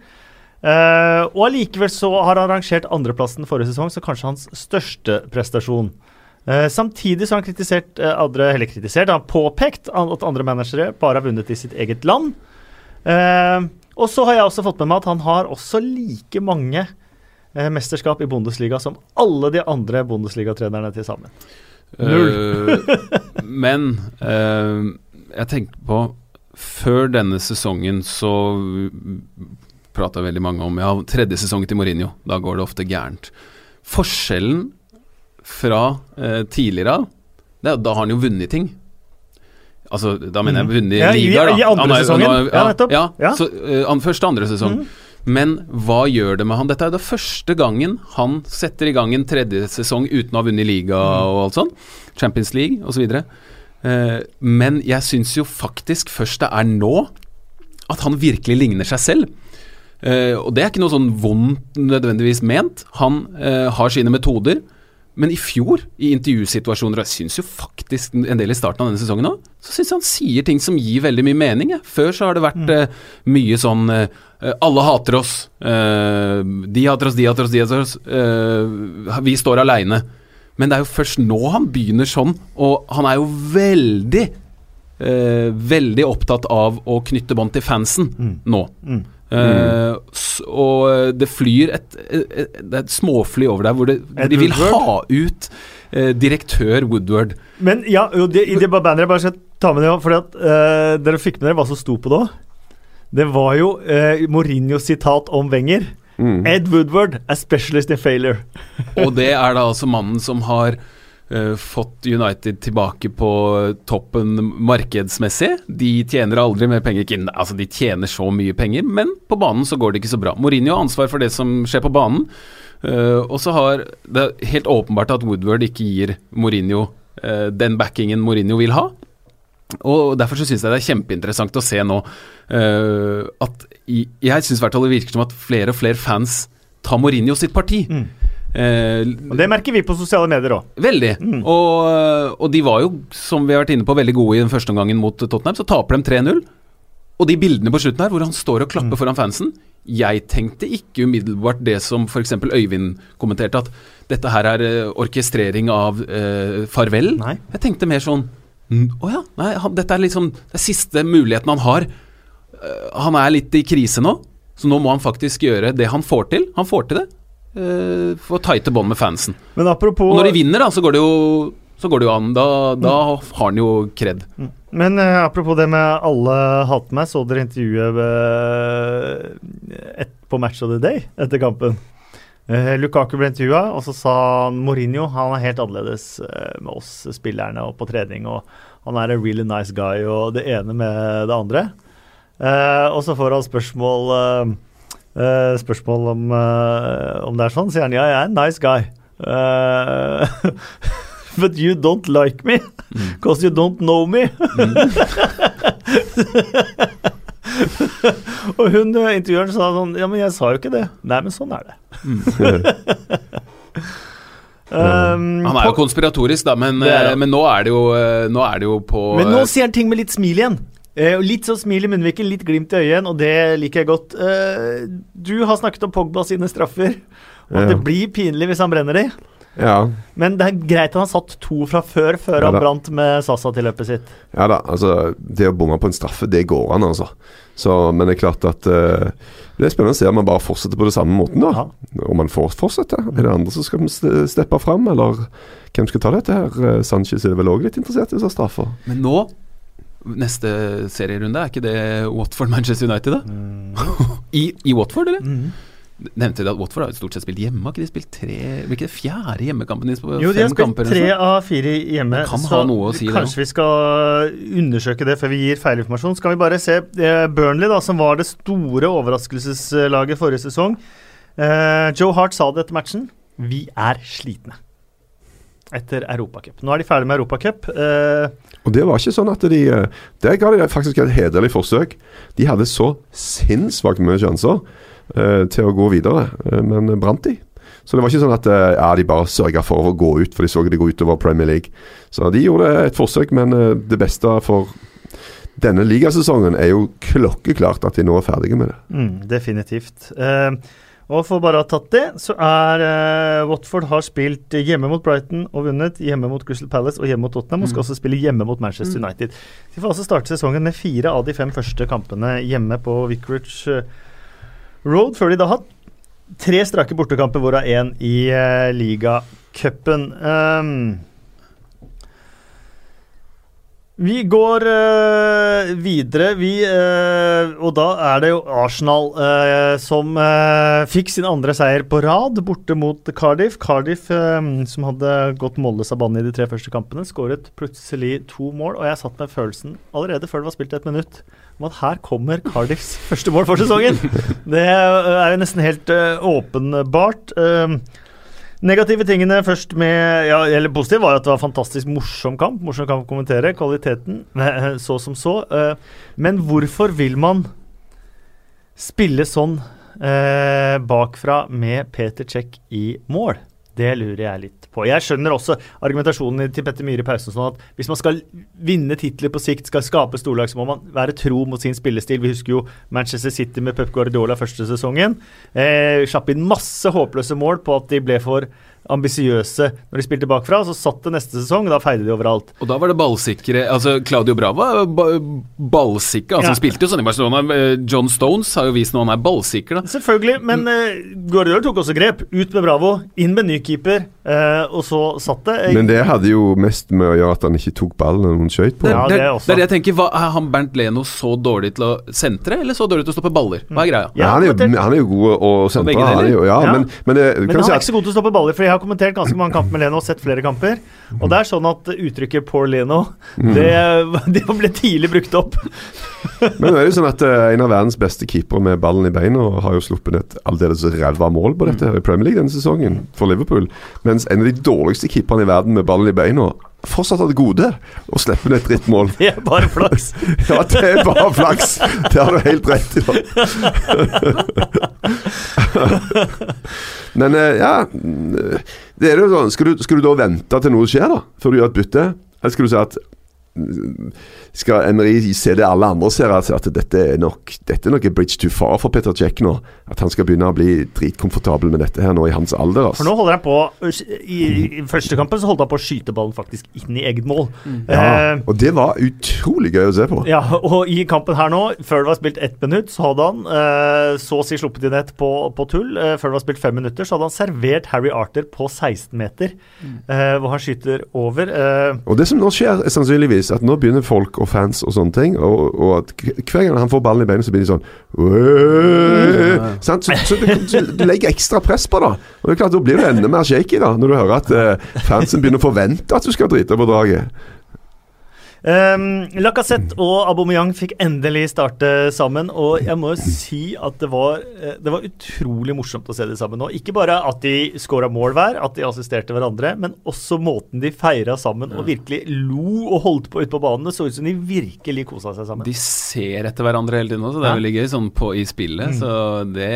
Uh, og allikevel så har han rangert andreplassen forrige sesong som kanskje hans største prestasjon. Uh, samtidig så har han kritisert uh, andre, eller kritisert, han påpekt at andre managere bare har vunnet i sitt eget land. Og så har jeg også fått med meg at han har også like mange mesterskap i Bundesliga som alle de andre Bundesliga-trenerne til sammen. Eh, men eh, jeg tenker på Før denne sesongen så prata veldig mange om Ja, tredje sesongen til Mourinho. Da går det ofte gærent. Forskjellen fra eh, tidligere av, det er at da har han jo vunnet ting. Altså, da mener jeg vunnet Mm. I- ligaer, da. i andre Han er- sesongen. Ja, nettopp. Ja, Ja. Så, uh, første andre sesong. Mhm. Men hva gjør det med han? Dette er da første gangen han setter i gang en tredje sesong uten å ha vunnet liga og alt sånn. Champions League osv. Eh, men jeg syns jo faktisk først det er nå at han virkelig ligner seg selv. Eh, og det er ikke noe sånn vondt nødvendigvis ment. Han eh, har sine metoder. Men i fjor, i intervjusituasjoner, og jeg syns jo faktisk en del i starten av denne sesongen òg, så syns jeg han sier ting som gir veldig mye mening. Jeg. Før så har det vært eh, mye sånn uh, Alle hater oss. Uh, de hater oss, de hater oss, de hater oss. vi står aleine. Men det er jo først nå han begynner sånn, og han er jo veldig Veldig opptatt av å knytte bånd til fansen Mm. nå. Mm. Eh, s- og det flyr et, et, et, et småfly over der hvor, det, hvor de vil ha ut eh, direktør Woodward. Men ja, jo, det, i det jeg bare skal ta med det fordi at eh, dere fikk med dere hva som sto på det òg. Det var jo uh, Mourinhos sitat om Wenger. Mm. Ed Woodward, a specialist in failure. Og det er da altså mannen som har eh, fått United tilbake på toppen markedsmessig. De tjener aldri mer penger. Ikke, altså de tjener så mye penger, men på banen så går det ikke så bra. Mourinho har ansvar for det som skjer på banen. Uh, og så har det er helt åpenbart at Woodward ikke gir Mourinho uh, den backingen Mourinho vil ha. Og Derfor så syns jeg det er kjempeinteressant å se nå at i, Jeg syns det virker som at flere og flere fans tar Mourinho sitt parti. Mm. Eh, Og det merker vi på sosiale medier òg. veldig. Mm. Og, og de var jo, som vi har vært inne på, veldig gode i den første omgangen mot Tottenham. Så taper de 3-0. Og de bildene på slutten her, hvor han står og klapper Mm. foran fansen Jeg tenkte ikke umiddelbart det som f.eks. Øyvind kommenterte, at dette her er eh, orkestrering av eh, farvel. Nei. Jeg tenkte mer sånn mm, Å ja, nei, han, dette er liksom det er siste muligheten han har. Eh, han er litt i krise nå, så nå må han faktisk gjøre det han får til. Han får til det. Uh, Få tighte bånd med fansen. Men apropos Og når de vinner, da, så går det jo, så går det jo an. Da, da har han jo kred. Men uh, apropos det med alle hater meg, så dere intervjuet eh, et, på Match of the Day etter kampen? Eh, Lukaku ble intervjua, og så sa Mourinho han er helt annerledes eh, med oss spillerne og på trening. og Han er a really nice guy, og det ene med det andre. Eh, og så får han spørsmål eh, eh, Spørsmål om, uh, om det er sånn. Sier han ja, jeg er en nice guy. Uh, But you don't like me, because you don't know me. og hun intervjueren sa sånn Ja, men jeg sa jo ikke det. Nei, men sånn er det. Um, Han er jo konspiratorisk, da, men, Det men nå, er det jo, nå er det jo på Men nå sier han ting med litt smil igjen. Eh, og litt sånn smil i munnviken, litt glimt i øyet, og det liker jeg godt. Eh, du har snakket om Pogba sine straffer, og Ja. det blir pinlig hvis han brenner de. Ja, Men det er greit han har satt to fra før, før Ja han brant med Sasa til løpet sitt. ja da. Altså, det å bomme på en straffe, det går an, altså. Så, men det er klart at uh, Det er spennende å se om man bare fortsetter på det samme måten, da. Ja. Om man får fortsette. Er det andre som skal steppe fram, eller hvem skal ta dette her? Eh, Sanchez er vel òg litt interessert i disse straffer. Men nå, neste serierunde, er ikke det Watford-Manchester United, da? I, I Watford, eller? Mm. Nevnte de at Watford har stort sett spilt hjemme? Har ikke de spilt tre Blir ikke det fjerde hjemmekampen deres Jo, de har spilt kamper? tre av fire hjemme. Kan så si, kanskje vi skal undersøke det før vi gir feilinformasjon. Skal vi bare se eh, Burnley, da, som var det store overraskelseslaget forrige sesong. Uh, Joe Hart sa det etter matchen. Vi er slitne. Etter Europacup. Nå er de ferdig med Europacup. Eh, Og det var ikke sånn at de Det Der ga de faktisk et hederlig forsøk. De hadde så sinnssvakt mye sjanser eh, til å gå videre, eh, men brant de. Så det var ikke sånn at eh, ja, de bare sørga for å gå ut, for de så det gå utover Premier League. Så de gjorde et forsøk, men eh, det beste for denne ligasesongen er jo klokkeklart at de nå er ferdige med det. mm, definitivt. Eh, og for bare å ha tatt det, så er uh, Watford har spilt hjemme mot Brighton og vunnet, hjemme mot Crystal Palace og hjemme mot Tottenham, og skal også spille hjemme mot Manchester United. De får altså starte sesongen med fire av de fem første kampene hjemme på Vicarage eh, Road, før de da har hatt tre strake bortekamper, hvorav én i uh, ligacupen. Um, vi går øh, videre, vi, øh, og da er det jo Arsenal øh, som fikk sin andre seier på rad borte mot Cardiff. Cardiff, som hadde gått målløs av banen i de tre første kampene, skåret plutselig to mål, og jeg satt med følelsen allerede før det var spilt et minutt om at her kommer Cardiffs første mål for sesongen. Det er jo nesten helt åpenbart. Eh, Negative tingene først med ja, Eller positivt var at det var fantastisk morsom kamp. Morsom kamp å kommentere. Kvaliteten eh, så som så. eh, Men hvorfor vil man spille sånn eh, bakfra med Peter Czech i mål? Det lurer jeg litt på. Jeg skjønner også argumentasjonen til Petter Myhre i pausen sånn at hvis man skal vinne titler på sikt, skal skape storlag, så må man være tro mot sin spillestil. Vi husker jo Manchester City med Pep Guardiola første sesongen. Eh, Slapp inn masse håpløse mål på at de ble for ambisiøse når de spilte bakfra. Så satt det neste sesong, og da feide de overalt. Og da var det ballsikre Altså, Claudio Brava er ba ballsikker. Altså, Ja. Han spilte jo sånn i Barcelona. Eh, John Stones har jo vist nå han er ballsikker, da. Selvfølgelig, men uh, Guardiola tok også grep. Ut med Bravo, inn med ny keeper, uh, og så satt det. Men det hadde jo mest med å gjøre at han ikke tok ballen når han skjøt på. Det, Ja, det, det det, er det jeg tenker. Hva, er han Bernt Leno så dårlig til å sentre, eller så dårlig til å stoppe baller? Hva er greia? Ja, han, er jo, han er jo god å sentre. Han er jo, ja, Ja. Men, men Men han er ikke så god til å stoppe baller, for jeg har kommentert ganske mange kamper med Leno og sett flere kamper. Og det er sånn at uttrykket 'poor Leno' det, det ble tidlig brukt opp. Men det er jo sånn at eh, en av verdens beste keepere med ballen i beina har jo sluppet et aldeles ræva mål på dette her i Premier League denne sesongen for Liverpool. Mens en av de dårligste keeperne i verden med ballen i beina fortsatt hadde gode å slippe ned et drittmål. Det er bare flaks. Ja, det er bare flaks. Det har du helt rett i. Men eh, ja Det er jo sånn skal du, skal du da vente til noe skjer, da? Før du gjør et bytte? Eller skal du si at skal Emery se det alle andre ser, altså at dette er nok Dette er nok bridge too far for Peter Cech nå? At han skal begynne å bli dritkomfortabel med dette her nå i hans alder? For Altså. nå holder han på I, i første kampen så holdt han på å skyte ballen faktisk inn i eget mål. Ja, Eh, og det var utrolig gøy å se på. ja, og i kampen her nå, før det var spilt ett minutt, så hadde han eh, så å si sluppet inn ett på, på tull. Eh, før det var spilt fem minutter, så hadde han servert Harry Arter på 16 meter, eh, hvor han skyter over. Eh, Og det som nå skjer, er sannsynligvis at nå begynner folk og fans og sånne ting, og, og at hver gang han får ballen i beinet, så blir de sånn ja? Så, så, du, så du legger ekstra press på det. Og det er klart, Da blir du enda mer shaky da, når du hører at eh, fansen begynner å forvente at du skal drite på draget. Um, Lacassette og Aubameyang fikk endelig starte sammen, og jeg må jo si at det var, eh, det var utrolig morsomt å se dem sammen nå. Ikke bare at de skåra mål hver, at de assisterte hverandre, men også måten de feira sammen og virkelig lo og holdt på ute på banen. Det så ut som de virkelig kosa seg sammen. De ser etter hverandre hele tiden også, det er veldig gøy sånn på, i spillet. Mm. Så det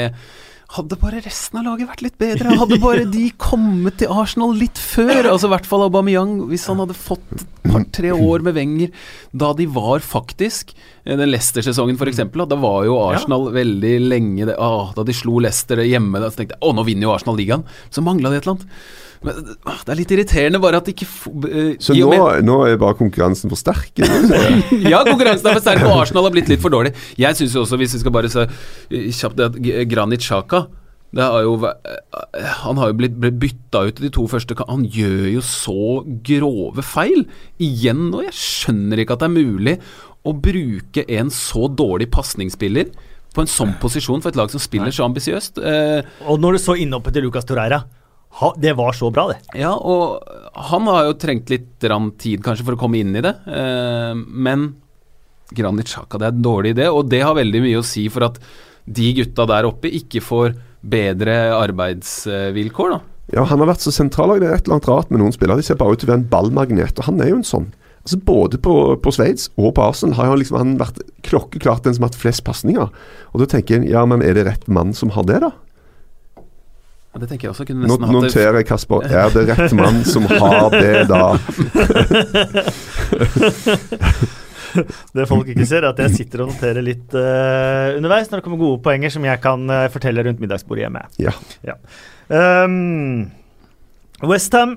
Hadde bare resten av laget vært litt bedre? Hadde bare de kommet til Arsenal litt før? Altså i hvert fall Aubameyang, hvis han hadde fått et par-tre år med Wenger da de var faktisk eh, Den Leicester-sesongen f.eks., da var jo Arsenal veldig lenge det, ah, Da de slo Leicester hjemme, da, tenkte jeg å, nå vinner jo Arsenal ligaen. Så mangla det et eller annet. Men ah, Det er litt irriterende bare at ikke f- eh, Så nå, nå er bare konkurransen for sterk. er ja, konkurransen er for sterk, og Arsenal har blitt litt for dårlig. Jeg syns jo også, hvis vi skal bare se eh, kjapt det at Granit Xhaka det har jo, eh, han har jo blitt, blitt bytta ut i de to første Han gjør jo så grove feil igjen, og jeg skjønner ikke at det er mulig å bruke en så dårlig pasningsspiller på en sånn posisjon for et lag som spiller så ambisiøst. Eh, Og når du så innhoppet til Lucas Torreira, ha, det var så bra, det. ja, og han har jo trengt litt tid kanskje for å komme inn i det, eh, men Granit Xhaka, det er en dårlig idé, og det har veldig mye å si for at de gutta der oppe ikke får bedre arbeidsvilkår, da. Ja, Han har vært så sentral. Det er et eller annet rart med noen spillere. De ser bare ut til å være en ballmagnet, og han er jo en sånn. Altså Både på, på Sveits og på Arsenal har han liksom han vært klokkeklart den som har hatt flest pasninger. Og da tenker en ja, men er det rett mann som har det, da? Ja, det tenker jeg også. Kunne nesten hatt det noterer Kasper. Er det rett mann som har det, da? Det folk ikke ser, er at jeg sitter og noterer litt uh, underveis når det kommer gode poenger som jeg kan uh, fortelle rundt middagsbordet hjemme. Ja. Um, Westham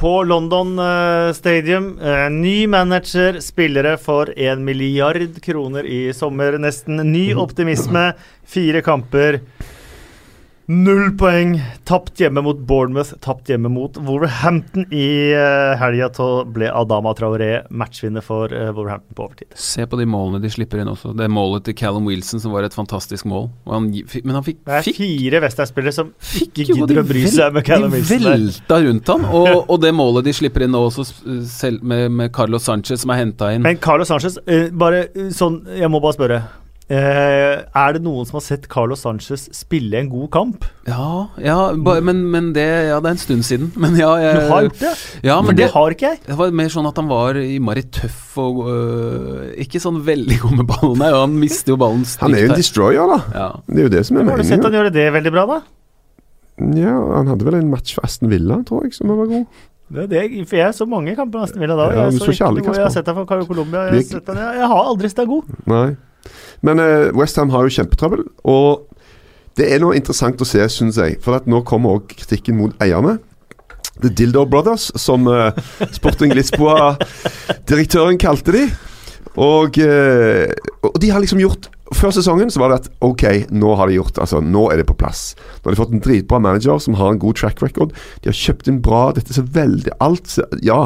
på London uh, Stadium. Uh, ny manager, spillere for en milliard kroner i sommer. Nesten ny optimisme. Fire kamper. Null poeng. Tapt hjemme mot Bournemouth, tapt hjemme mot Wolverhampton i uh, helga. Ble Adama Traoré matchvinner for eh, Wolverhampton på overtid. Se på de målene de slipper inn også. Det er målet til Callum Wilson som var et fantastisk mål. Han, men han fikk, Det er fire Westham-spillere som ikke gidder de å bry seg med Callum De Wilson. De velta rundt han, og, og det målet de slipper inn nå også, selv med, med Carlos Sanchez som er henta inn. Men Carlos Sanchez, eh, bare eh, sånn Jeg må bare spørre. Eh, er det noen som har sett Carlos Sanchez spille en god kamp? Ja, ja ba, men, men det Ja, det er en stund siden. Men ja, jeg, Du har gjort det? Ja, men det det, har ikke jeg. det var mer sånn at han var innmari tøff og øh, ikke sånn veldig god med ballen. Nei, han mister jo ballen stygt Han er jo en destroyer, da. Ja. Det er jo det som er meningen. Har du sett han gjøre det veldig bra, da? Ja, Han hadde vel en match for Aston Villa, tror jeg, som var god. Det er det, for jeg så mange kamper med Aston Villa da. Ja, jeg, så så ikke jeg har sett ham for Colombia. Jeg, har Gikk- sett han, jeg, jeg har aldri sett deg god. Nei. Men uh, Westham har jo kjempetrøbbel, og det er noe interessant å se, syns jeg. For nå kommer òg kritikken mot eierne. The Dildo Brothers, som uh, Sporting Lisboa-direktøren kalte de. Og, uh, og de har liksom gjort Før sesongen så var det at ok, nå har de gjort Altså, nå er det på plass. Nå har de fått en dritbra manager som har en god track record. De har kjøpt inn bra. Dette ser veldig Alt ser Ja.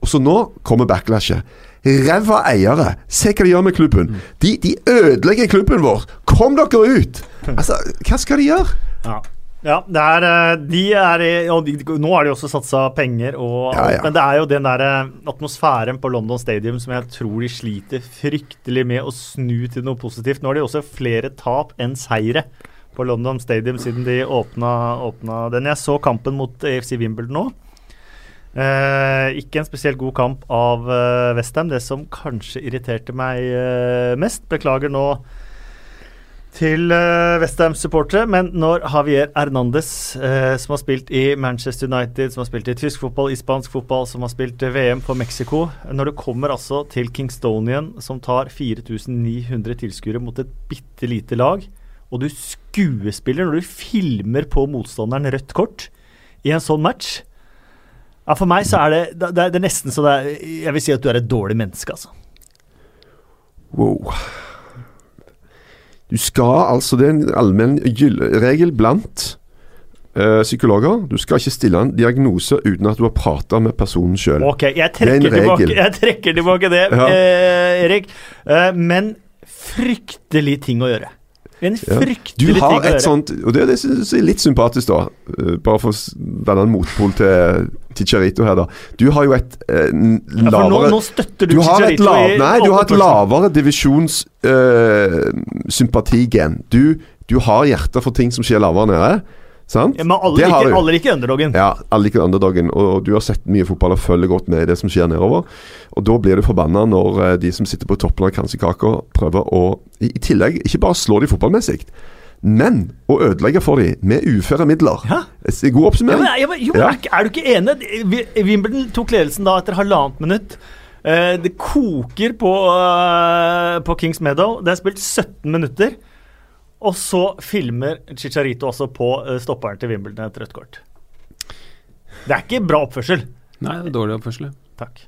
Og så nå kommer backlashet. Ræva eiere. Se hva de gjør med klubben. De, de ødelegger klubben vår. Kom dere ut! Altså, hva skal de gjøre? Ja. Ja, det er, eh, de er og de, Nå har de også satsa penger, og Ja, alt, ja. men det er jo den der eh, atmosfæren på London Stadium som jeg tror de sliter fryktelig med å snu til noe positivt. Nå har de også flere tap enn seire på London Stadium siden de åpna, åpna den. Jeg så kampen mot AFC Wimbledon nå. Eh, ikke en spesielt god kamp av eh, Westham. Det som kanskje irriterte meg eh, mest, beklager nå til eh, Westham-supportere, men når Javier Hernandez, uh, som har spilt i Manchester United, som har spilt i tysk fotball, i spansk fotball, som har spilt uh, VM for Mexico Når du kommer altså til Kingstonian, som tar 4900 tilskuere mot et bitte lite lag, og du skuespiller når du filmer på motstanderen rødt kort i en sånn match ja, For meg så er det, det, det er nesten så det er Jeg vil si at du er et dårlig menneske, altså. Wow. Du skal altså Det er en allmenn regel blant uh, psykologer. Du skal ikke stille en diagnose uten at du har prata med personen sjøl. Ok, jeg trekker, tilbake, jeg trekker tilbake det, ja. eh, Erik. Eh, men fryktelig ting å gjøre. En fryktelig ja. ting å gjøre. Sånt, og det, det synes jeg er litt sympatisk, da. Uh, bare for å være en motpol til, til Charito her, da. Du har jo et eh, lavere ja, nå, nå, støtter du, du Chicharito lav, Nei, du har et lavere divisjonssympatigen. Uh, du, du har hjerte for ting som skjer lavere nede. Sant? Ja, men alle liker, alle liker underdogen. Ja, alle liker underdogen. Og, og, du har sett mye fotball og følger godt med i det som skjer nedover. Og da blir du forbanna når uh, de som sitter på toppen av kransekaka, prøver å i, i, tillegg ikke bare slå de fotballmessig, men å ødelegge for dem med uføre midler. Ja. God oppsummering. Ja, men, jo, men, er, er, du ikke enig? Wimbledon tok ledelsen da etter halvannet minutt. Uh, det koker på, uh, på Kings Meadow. Det er spilt 17 minutter. Og så filmer Chicharito også på uh, stopperen til Wimbledon et rødt kort. Det er ikke bra oppførsel. Nei, det er dårlig oppførsel. Takk.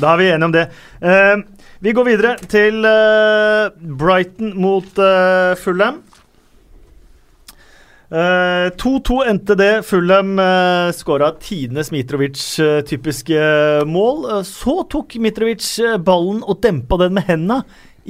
Da er vi enige om det. Uh, vi går videre til uh, Brighton mot uh, Fulham. 2-2 endte det. Fulham uh, skåra tidenes Mitrovic-typiske mål. så tok Mitrovic ballen og dempa den med henda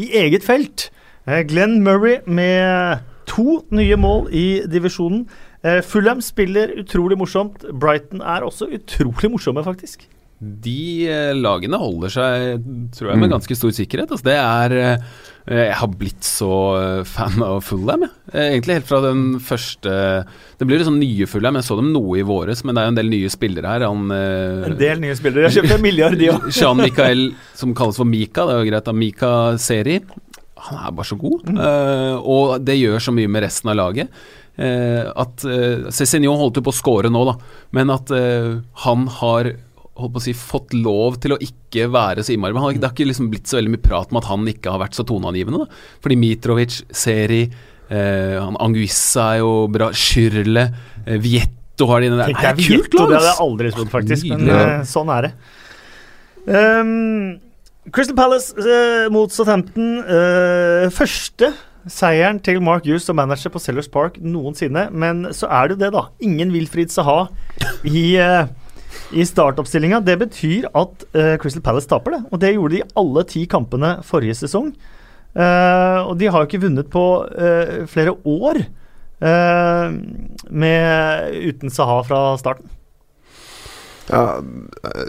i eget felt. Eh, Glenn Murray med to nye mål i divisjonen. Eh, Fulham spiller utrolig morsomt. Brighton er også utrolig morsomme, faktisk. De eh, lagene holder seg, tror jeg, med mm. ganske stor sikkerhet. Altså, det er Jeg har blitt så fan av Fulham, jeg. Egentlig helt fra den første Det blir sånn nye Fulham. Jeg så dem noe i våres, men det er jo en del nye spillere her. Han, en del nye spillere. Jeg kjøpte en milliard, de òg. Jean Michael, som kalles for Mika, det er jo greit, da. Mika Seri han er bare så god. Mm. Uh, og det gjør så mye med resten av laget. Uh, at uh, Cézinho holdt jo på å score nå, da, men at han har si, fått lov til å ikke være så innmari Men Det har ikke liksom blitt så veldig mye prat om at han ikke har vært så toneangivende. Da. Fordi Mitrovic, Seri, han Anguissa er jo bra, Schürle, Vietto har de Det er kult lag! Det hadde jeg aldri trodd, faktisk. Men sånn er det. Um, Crystal Palace eh, mot Southampton. Eh, første seieren til Mark Hughes som manager på Sellers Park noensinne. Men så er det jo det, da. Ingen Wilfried Saha i, eh, i startoppstillinga. Det betyr at Crystal Palace taper det. Og det gjorde de i alle ti kampene forrige sesong. og de har jo ikke vunnet på flere år med, uten Saha fra starten. Ja,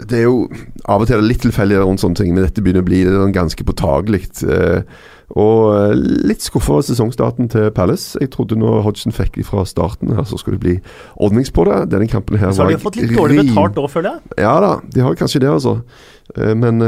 det er jo av og til litt tilfeldig rundt sånne ting, men dette begynner å bli sånn ganske påtagelig. Eh, og eh, litt skuffa over sesongstarten til Palace. Jeg trodde når Hodgson fikk de fra starten her, så skulle det bli ordnings på det. Denne kampen her Så har de fått litt dårlig betalt òg, føler jeg? Ja da, de har kanskje det, altså. Eh, men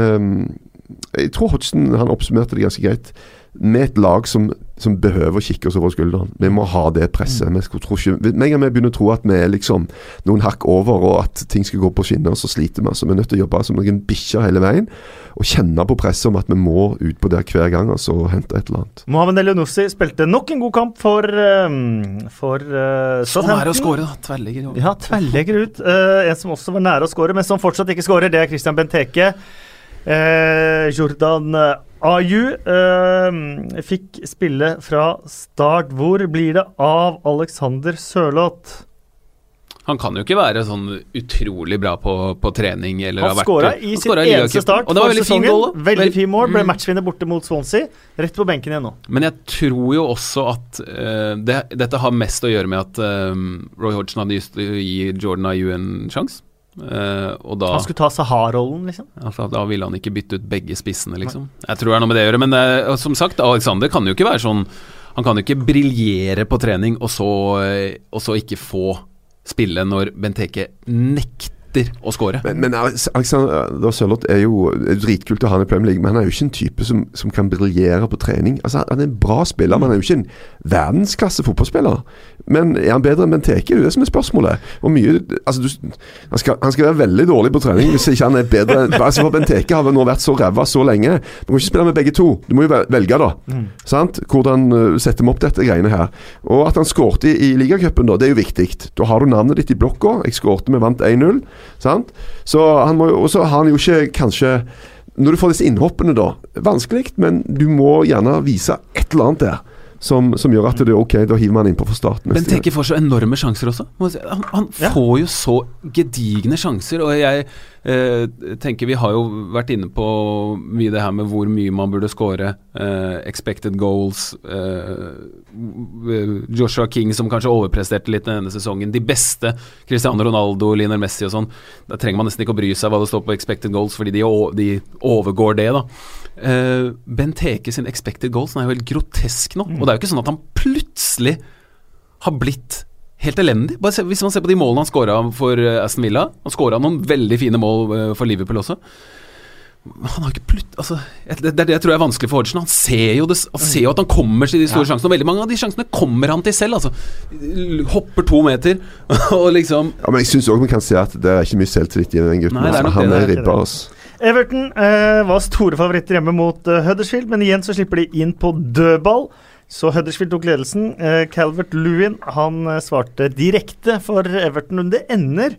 jeg tror Hodgson han oppsummerte det ganske greit med et lag som, som behøver å kikke oss over skulderen. Vi må ha det presset. Mm. Vi tror ikke, med en gang vi begynner å tro at vi er liksom noen hakk over, og at ting skal gå på skinner, så sliter vi. Så vi er nødt til å jobbe som noen bikkjer hele veien. Og kjenne på presset om at vi må ut på der hver gang altså, og hente et eller annet. Mohammed Elionussi spilte nok en god kamp for, um, for uh, Sånn er det å skåre, da. Tverrlegger. Ja, tverrlegger ut. Uh, en som også var nære å skåre, men som fortsatt ikke skårer, det er Christian Benteke. Uh, Jordan Aju uh, fikk spille fra start. Hvor blir det av Alexander Sørloth? Han kan jo ikke være sånn utrolig bra på, på trening. Eller han skåra i sin eneste start for sesongen. Fin veldig fin mål. Ble mm. matchvinner borte mot Swansea. Rett på benken igjen nå. Men jeg tror jo også at uh, det, dette har mest å gjøre med at um, Roy Hodgson hadde lyst til å gi Jordan Ayu en sjanse. Uh, da, han skulle ta Sahar-rollen, liksom? Altså, da ville han ikke bytte ut begge spissene, liksom. Jeg tror det er noe med det å gjøre. Men uh, som sagt, Alexander kan jo ikke være sånn Han kan jo ikke briljere på trening og så, uh, og så ikke få spille når Benteke nekter sitter å scorer. Men, men Alexander Sørloth er jo dritkult å ha han i Premier League, men han er jo ikke en type som, som kan briljere på trening. Altså, Han er en bra spiller, men han er jo ikke en verdensklasse fotballspiller. Men er han bedre enn Benteke? Det er det som er spørsmålet. Mye, altså du, han, skal, han skal være veldig dårlig på trening hvis ikke han er bedre altså, for Benteke har vel nå vært så ræva så lenge. Du kan ikke spille med begge to. Du må jo velge, da. Sant? Hvordan uh, setter vi opp dette greiene her. Og at han skårte i, i ligacupen, da, det er jo viktig. Da har du navnet ditt i blokka. Jeg skårte, vi vant 1-0. Sant? Så han må jo Og har han jo ikke kanskje Når du får disse innhoppene, da. Vanskelig, men du må gjerne vise et eller annet der. Som, som gjør at det er ok, da hiver man innpå for starten. Benteke får så enorme sjanser også. Han, han Ja. får jo så gedigne sjanser, og jeg eh, tenker Vi har jo vært inne på mye det her med hvor mye man burde score. eh, expected goals. eh, Joshua King som kanskje overpresterte litt denne sesongen. De beste. Cristiano Ronaldo, Lionel Messi og sånn. Da trenger man nesten ikke å bry seg hva det står på expected goals, fordi de, de overgår det, da. Uh, Benteke sin expected goals den er jo helt grotesk nå. Og det er jo ikke sånn at han plutselig har blitt helt elendig. Bare se, hvis man ser på de målene han skåra for eh, Aston Villa Han skåra noen veldig fine mål eh, for Liverpool også. Han har ikke plutt... Altså, det, det er det jeg tror er vanskelig for Hodgson. Han ser jo, det, han ser jo at han kommer til de store sjansene, og veldig mange av de sjansene kommer han til selv. Altså. Hopper to meter og liksom Ja, men jeg syns òg vi kan se at det er ikke mye selvtillit i den gutten. Nei, altså. han er er ribba, altså. Everton eh, var store favoritter hjemme mot eh, Huddersfield, men igjen så slipper de inn på dødball. Så Huddersfield tok ledelsen. Eh, Calvert Lewin han eh, svarte direkte for Everton. Det ender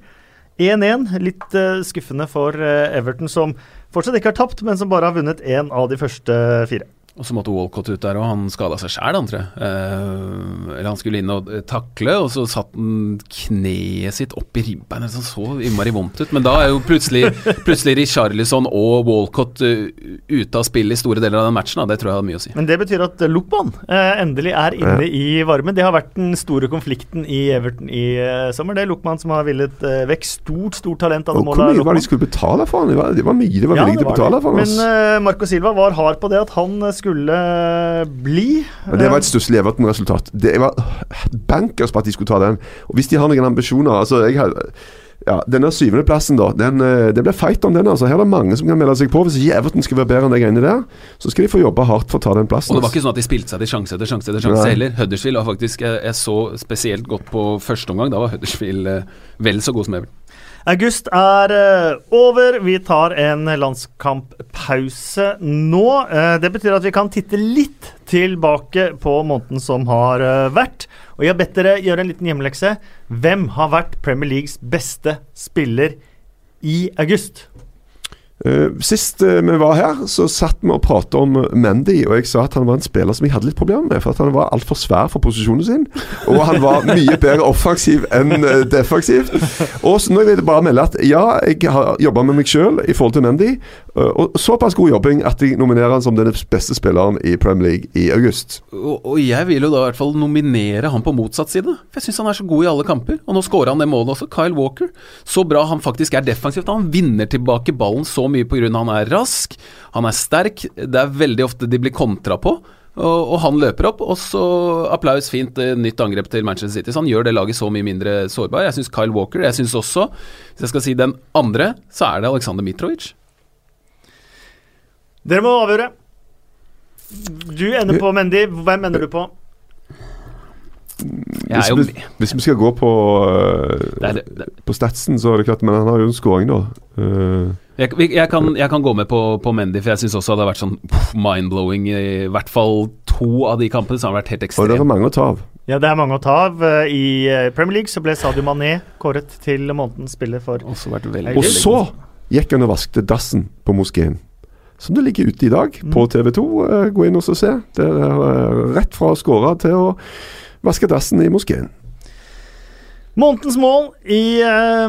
1-1. Litt eh, skuffende for eh, Everton, som fortsatt ikke har tapt, men som bare har vunnet én av de første fire. Og så måtte Walcott ut der, og han skada seg sjæl, han tror jeg. Eh, eller han skulle inn og eh, takle, og så satt han kneet sitt opp i ribbeinet. Så så innmari vondt ut. Men da er jo plutselig, plutselig Richarlison og Walcott eh, ute av spill i store deler av den matchen. Da. Det tror jeg hadde mye å si. Men det betyr at Lukman eh, endelig er inne i varmen. Det har vært den store konflikten i Everton i eh, sommer. Det er Lukman som har villet eh, vekk stort, stort talent. Og hvor mye var det de skulle betale for han? Det var, det var mye de var Ja, villige til å betale for. Men eh, Marco Silva var hard på det at han eh, skulle eh, bli. Men det var et stusslig Everton-resultat. Det var bankers på at de skulle ta den. Og hvis de har noen ambisjoner altså jeg har, ja, Denne syvendeplassen, da. Den, eh, det blir fight om den. altså Her er det mange som kan melde seg på. Hvis ikke Everton skal være bedre enn de greiene der, så skal de få jobbe hardt for å ta den plassen. Og det var altså. ikke sånn at de spilte seg til sjanse etter sjanse etter sjanse heller. Huddersfield var faktisk Jeg, jeg så spesielt godt på første omgang. Da var Huddersfield eh, vel så god som Everton. August er eh, over. Vi tar en landskamppause nå. Eh, det betyr at vi kan titte litt tilbake på måneden som har eh, vært. Og jeg har bedt dere gjøre en liten hjemmelekse. Hvem har vært Premier Leagues beste spiller i august? Eh, sist eh, vi var her, så satt vi og pratet om eh, Mandy, og jeg sa at han var en spiller som jeg hadde litt problemer med, for at han var altfor svær for posisjonen sin. Og han var mye bedre offensiv enn defensiv. Og så nå vil jeg bare melde at ja, jeg har jobba med meg sjøl i forhold til Mandy, og såpass god jobbing at de nominerer han som den beste spilleren i Premier League i august. Og, og jeg vil jo da i hvert fall nominere han på motsatt side. For jeg syns han er så god i alle kamper. Og nå skårer han det målet også. Kyle Walker. Så bra han faktisk er defensivt. Han vinner tilbake ballen så mye pga. han er rask, han er sterk. Det er veldig ofte de blir kontra på. Og, og han løper opp, og så applaus, fint eh, nytt angrep til Manchester City. Så han gjør det laget så mye mindre sårbar. Jeg syns Kyle Walker Jeg syns også, hvis jeg skal si den andre, så er det Alexander Mitrovic. Dere må avgjøre. Du ender på Mendy. Hvem ender du på? Jo Hvis vi, hvis vi skal gå på, uh, det er, det, på statsen, så er det klart Men han har jo en scoring, da. Uh, Jeg, jeg, kan, jeg kan gå med på, på Mendy, for jeg syns også det har vært sånn mind-blowing. I hvert fall to av de kampene så har det vært helt og det er mange å ta av. Ja, det er mange å ta av. Eh, I Premier League så ble Sadio Mané kåret til månedens spiller for Og så gikk han og vaskte dassen på moskeen. Som det ligger ute i dag Mm. på TV2. Eh, Gå inn og se. Det er eh, rett fra å skåre til å vaske dassen i moskeen. Månedens mål i eh,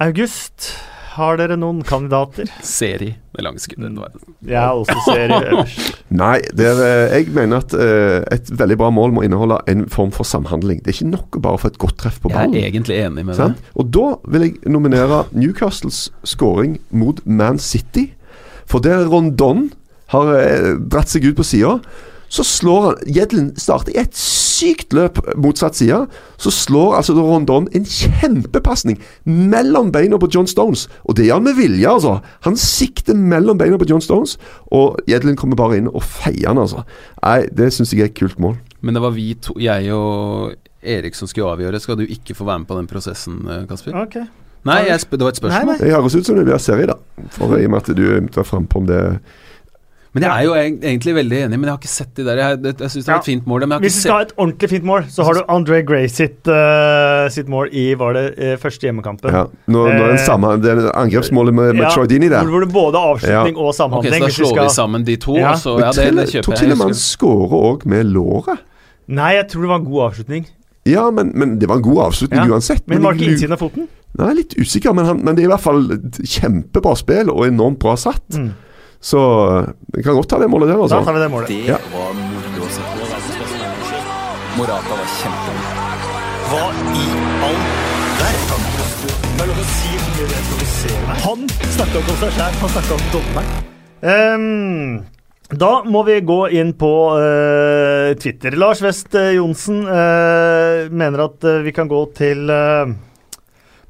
august. Har dere noen kandidater? Seri med lange skudd. Jeg var- også seri øverst. Nei, det er, eh, jeg mener at eh, et veldig bra mål må inneholde en form for samhandling. Det er ikke nok å bare få et godt treff på ballen. Jeg er egentlig enig med Sant? deg. Og da vil jeg nominere Newcastles scoring mot Man City. For der Rondon har eh, dratt seg ut på sida, Så slår han Jedlin starter i et sykt løp motsatt side. Så slår altså Rondon en kjempepasning mellom beina på John Stones. Og det gjør han med vilje, altså. Han sikter mellom beina på John Stones, og Jedlin kommer bare inn og feier han, altså. Nei, det syns jeg er et kult mål. Men det var vi to, jeg og Erik som skulle avgjøre. Skal du ikke få være med på den prosessen, eh, Kasper? Ok. Nei, jeg, sp- det var et spørsmål. Nei, nei. Det høres ut som det blir serie, da. For I og med at du var frampå om det Men jeg er jo egentlig veldig enig, men jeg har ikke sett de der. Jeg, jeg, jeg syns det var et fint mål. Men jeg har Hvis du skal ha et ordentlig fint mål, så har du André Gray sitt, uh, sitt mål i var det uh, første hjemmekampen. Ja. Nå, nå er det Eh, samme Det er angrepsmålet med, med Ja, Troy Dini der. Hvor, det både avslutning avslutning og Ok, Okay, så da slår vi sammen de to, Ja. og så Ja, det, det Jeg tror til og med han skårer òg med låret. Nei, jeg tror det var en god avslutning. Ja, men, men det var en god avslutning Ja, uansett. Men var ikke innsiden av foten? Nei, litt usikker, men, han, men det er i hvert fall kjempebra spill og enormt bra satt. Mm. Så vi kan godt ta det målet der, Da altså. tar vi det målet. Det Ja. var moro å se på. Morata var kjempegod. Hva i all verden? Er. Han snakka ikke om seg sjæl, han snakka om dommeren. Ehm, da må vi gå inn på uh, Twitter. Lars West eh, Johnsen uh, mener at uh, vi kan gå til